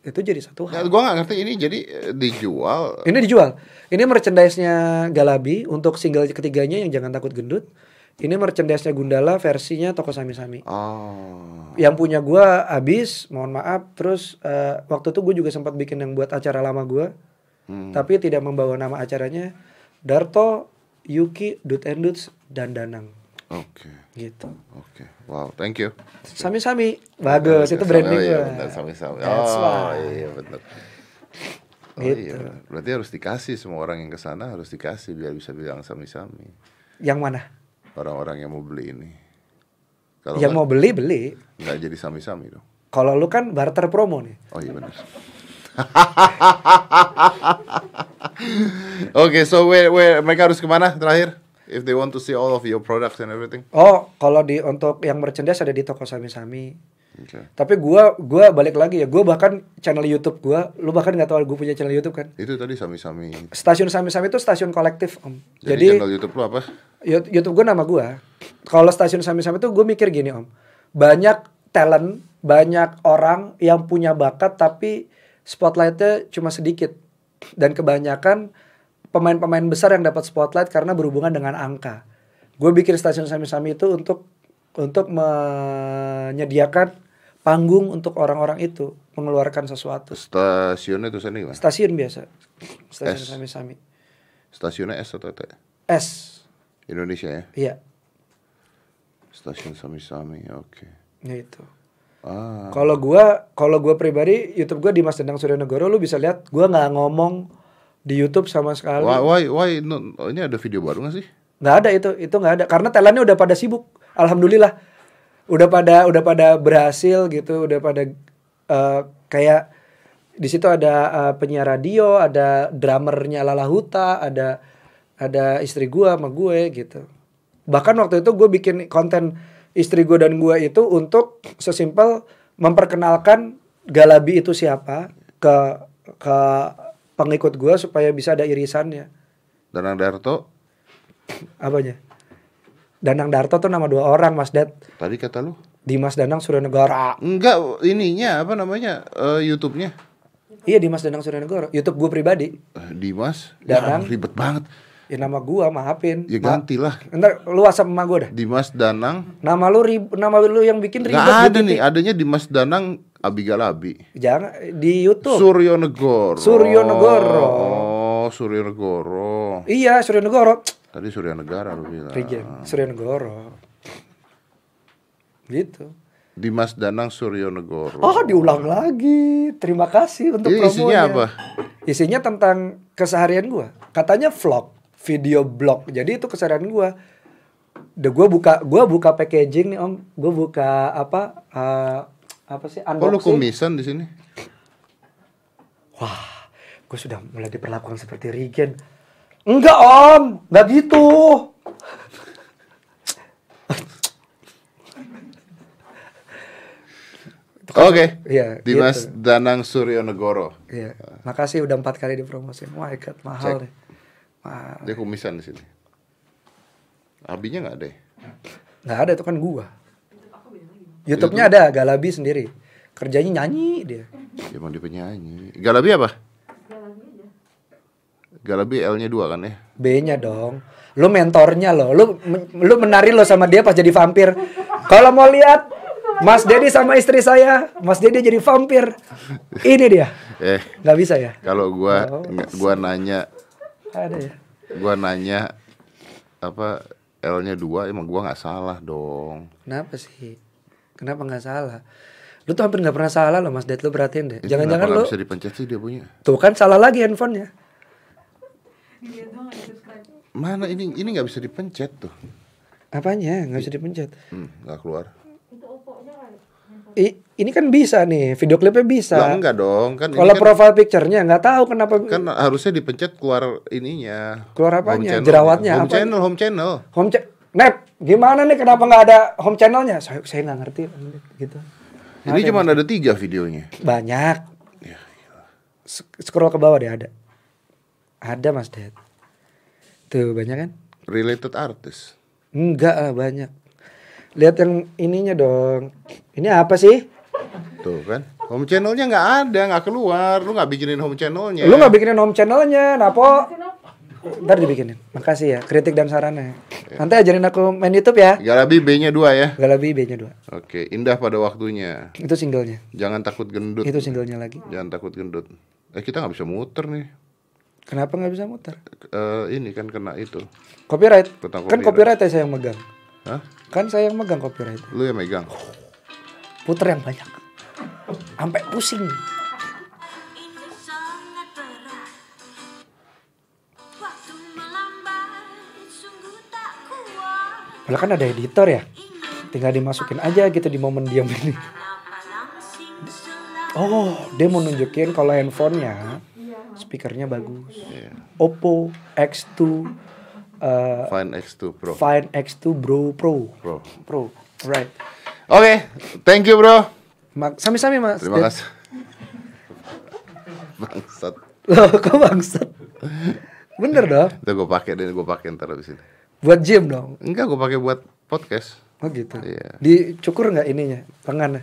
itu jadi satu hal. Gua nggak ngerti ini jadi eh, dijual. Ini dijual. Ini merchandise-nya Galabi untuk single ketiganya yang jangan takut gendut. Ini merchandise-nya Gundala versinya toko sami-sami. Oh. yang punya gua habis mohon maaf. Terus eh, waktu itu gue juga sempat bikin yang buat acara lama gua. Hmm. tapi tidak membawa nama acaranya. Darto Yuki Dut and dan Danang Oke. gitu Oke. Wow, thank you. sami-sami bagus itu branding oh, iya, benar, sami-sami. Oh, iya benar. Oh, Gitu. iya. Berarti harus dikasih semua orang yang ke sana harus dikasih biar bisa bilang sami-sami. yang mana Orang-orang yang mau beli ini. Kalau yang mau beli beli nggak jadi sami-sami dong. kalau lu kan barter promo nih Oh iya benar. *laughs* Oke, so where, where mereka harus ke mana terakhir? If they want to see all of your products and everything. oh kalau di untuk yang merchandise ada di toko sami-sami Oke. tapi gua gua balik lagi ya gua bahkan channel YouTube gua lu bahkan nggak tahu gue punya channel YouTube kan Itu tadi sami-sami. stasiun sami-sami itu stasiun kolektif om Jadi, jadi channel YouTube lu apa? Yout- YouTube gue nama gue. Kalau stasiun sami-sami itu gue mikir gini om, banyak talent, banyak orang yang punya bakat tapi spotlightnya cuma sedikit dan kebanyakan pemain-pemain besar yang dapat spotlight karena berhubungan dengan angka. Gue bikin stasiun sami-sami itu untuk untuk menyediakan panggung untuk orang-orang itu mengeluarkan sesuatu. Stasiunnya tulisannya gimana? Stasiun biasa, stasiun sami-sami. Stasiunnya S atau T? S, Indonesia ya? iya, Stasiun sami-sami, oke. ya itu. Ah, Kalau gua, kalau gua pribadi YouTube gua Dimas Danang Suryanegoro lu bisa lihat gua nggak ngomong di YouTube sama sekali. why, why, why no, ini ada video baru gak sih? nggak ada itu, itu nggak ada karena talentnya udah pada sibuk. Alhamdulillah. Udah pada udah pada berhasil gitu, udah pada eh, kayak di situ ada eh, penyiar radio, ada drummernya Lala Huta, ada ada istri gua sama gue gitu. Bahkan waktu itu gue bikin konten istri gue dan gue itu untuk sesimpel memperkenalkan Galabi itu siapa ke ke pengikut gue supaya bisa ada irisannya. Danang Darto, Apanya? Danang Darto tuh nama dua orang Mas Dad. tadi kata lu? Dimas Danang Suryanegara. Enggak, ininya apa namanya? eh, YouTube-nya? Iya Dimas Danang Suryanegara. YouTube gue pribadi. Eh, Dimas, Danang. ya, ribet banget. Ya nama gua maafin. Ya Ma- gantilah. Ntar lu WhatsApp sama gue dah. Dimas Danang. Nama lu rib nama lu yang bikin ribet. Nggak ada gitu. nih, adanya Dimas Danang Abigalabi. Jangan di YouTube. Suryonegoro. Suryonegoro. Oh, Suryonegoro. iya Suryanegara. Tadi Surya Negara lu bilang. Regen. Suryanegara. Gitu. Dimas Danang Suryonegoro. Oh diulang lagi. Terima kasih untuk Ini isinya promonya. apa? Isinya tentang keseharian gua. Katanya vlog, video blog. Jadi itu keseharian gua. Gue buka gua buka packaging nih om. Gue buka apa eh, apa sih Oh lu unboxing. kumisan di sini? Wah, gue sudah mulai diperlakukan seperti Regen. Enggak om, nggak gitu. Oke. Iya, Dimas gitu. Danang Suryo Negoro. Iya, makasih udah empat kali dipromosin. Wah, ikat mahal Cek. deh. Mahal. Dia kumisan di sini. Abinya nggak ada ya? Nggak ada itu kan gua. YouTube-nya ada Galabi sendiri. Kerjanya nyanyi dia. Ya, Emang dia penyanyi. Galabi apa? Galabi L-nya dua kan ya? B-nya dong. Lu mentornya loh. Lu lu menari lo sama dia pas jadi vampir. Kalau mau lihat Mas Dedi sama istri saya, Mas Dedi jadi vampir. Ini dia. Eh, Nggak bisa ya? kalau gua Oh. gua nanya, Ada ya. gua nanya apa L-nya dua, emang gua nggak salah dong. Kenapa sih? Kenapa nggak salah? Lu tuh hampir nggak pernah salah loh Mas Ded. Lu perhatiin deh. Jangan-jangan lu bisa dipencet sih dia punya. tuh kan salah lagi handphonenya. Subscribe. Mana ini ini nggak bisa dipencet tuh. Apanya? Nggak bisa dipencet. Hmm, nggak keluar. I- ini kan bisa nih, video klipnya bisa. Lah enggak dong, kan ini Kalau kan, profile picture-nya nggak tahu kenapa kan harusnya dipencet keluar ininya. Keluar Home apanya? channel. Jerawatnya Home apa? channel, home channel. home cha- Nep, gimana nih kenapa nggak ada home channelnya? Saya saya nggak ngerti gitu. Ini cuma ada tiga videonya. Banyak. Sk- Scroll ke bawah deh ada. Ada Mas Ded. Tuh banyak kan? Related artist. Enggak lah banyak. Lihat yang ininya dong. Ini apa sih? Tuh kan. Home channelnya nggak ada, nggak keluar. Lu nggak bikinin home channelnya. Lu nggak bikinin home channelnya, Napo? Ntar dibikinin. Makasih ya, kritik dan sarannya. Nanti ajarin aku main YouTube ya. Galabi B-nya dua ya. Galabi B-nya dua. Oke, indah pada waktunya. Itu singlenya. Jangan takut gendut. Itu singlenya lagi. Jangan takut gendut. Eh kita nggak bisa muter nih. Kenapa nggak bisa muter? Eh ini kan kena itu. Copyright. Tentang Kan copyright. copyright saya yang megang. Hah? Kan saya yang megang copyright. Lu yang megang. Puter yang banyak. Sampai pusing. Padahal kan ada editor ya. Tinggal dimasukin aja gitu di momen diam ini. Oh, dia mau nunjukin kalau handphonenya speakernya bagus. Iya. Oppo X2 uh, Fine X2 Pro. Fine X2 Bro Pro. Pro. Pro. Right. Oke, thank you bro. Sami-sami Mas. Terima Ded. kasih. *laughs* Bangsat. Loh, kok bangsat? Bener dong. Itu gue pakai deh, gue pakai ntar abis ini. Buat gym dong. Enggak, gue pakai buat podcast. Oh gitu. Iya. Dicukur nggak ininya? Lengannya?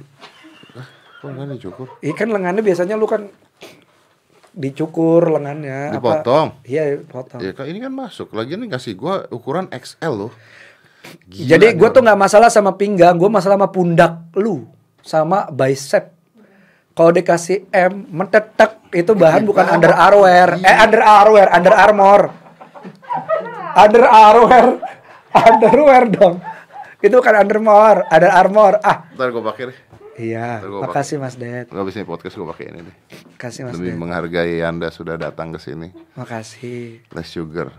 Kok enggak nih cukup? Ikan lengannya biasanya lu kan dicukur lengannya. apa- Dipotong. Iya, potong. Ya kan ini kan masuk. Lagian nih kasih gue ukuran XL loh. Gila Jadi gue tuh nggak masalah sama pinggang, gue masalah sama pundak lu, sama bicep. Kalau dikasih M, mentetek itu bahan bukan under armor, eh under armor, under armor, under armor, *laughs* underwear dong. Itu bukan undermore, under armor. Ah, Ntar gue pakai deh. iya. Makasih Mas Ded. Gak bisa podcast gue pakai ini deh. Makasih Mas Ded. menghargai anda sudah datang ke sini. Makasih. Less sugar.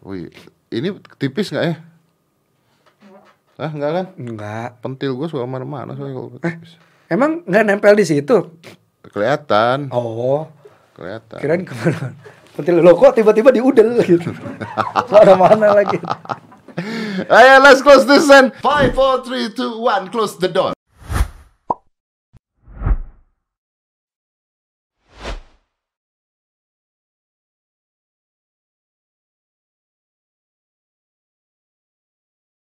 Wih, ini tipis nggak ya? Ah, enggak kan? Enggak. Pentil gue suka mana-mana soalnya kalau tipis. Emang nggak nempel di situ? Kelihatan, Oh, kelihatan. kirain ke mana? Pentil lo kok tiba-tiba di udel *laughs* gitu. Mana-mana lagi. Ayo, let's close this then. Five, four, three, two, one. Close the door.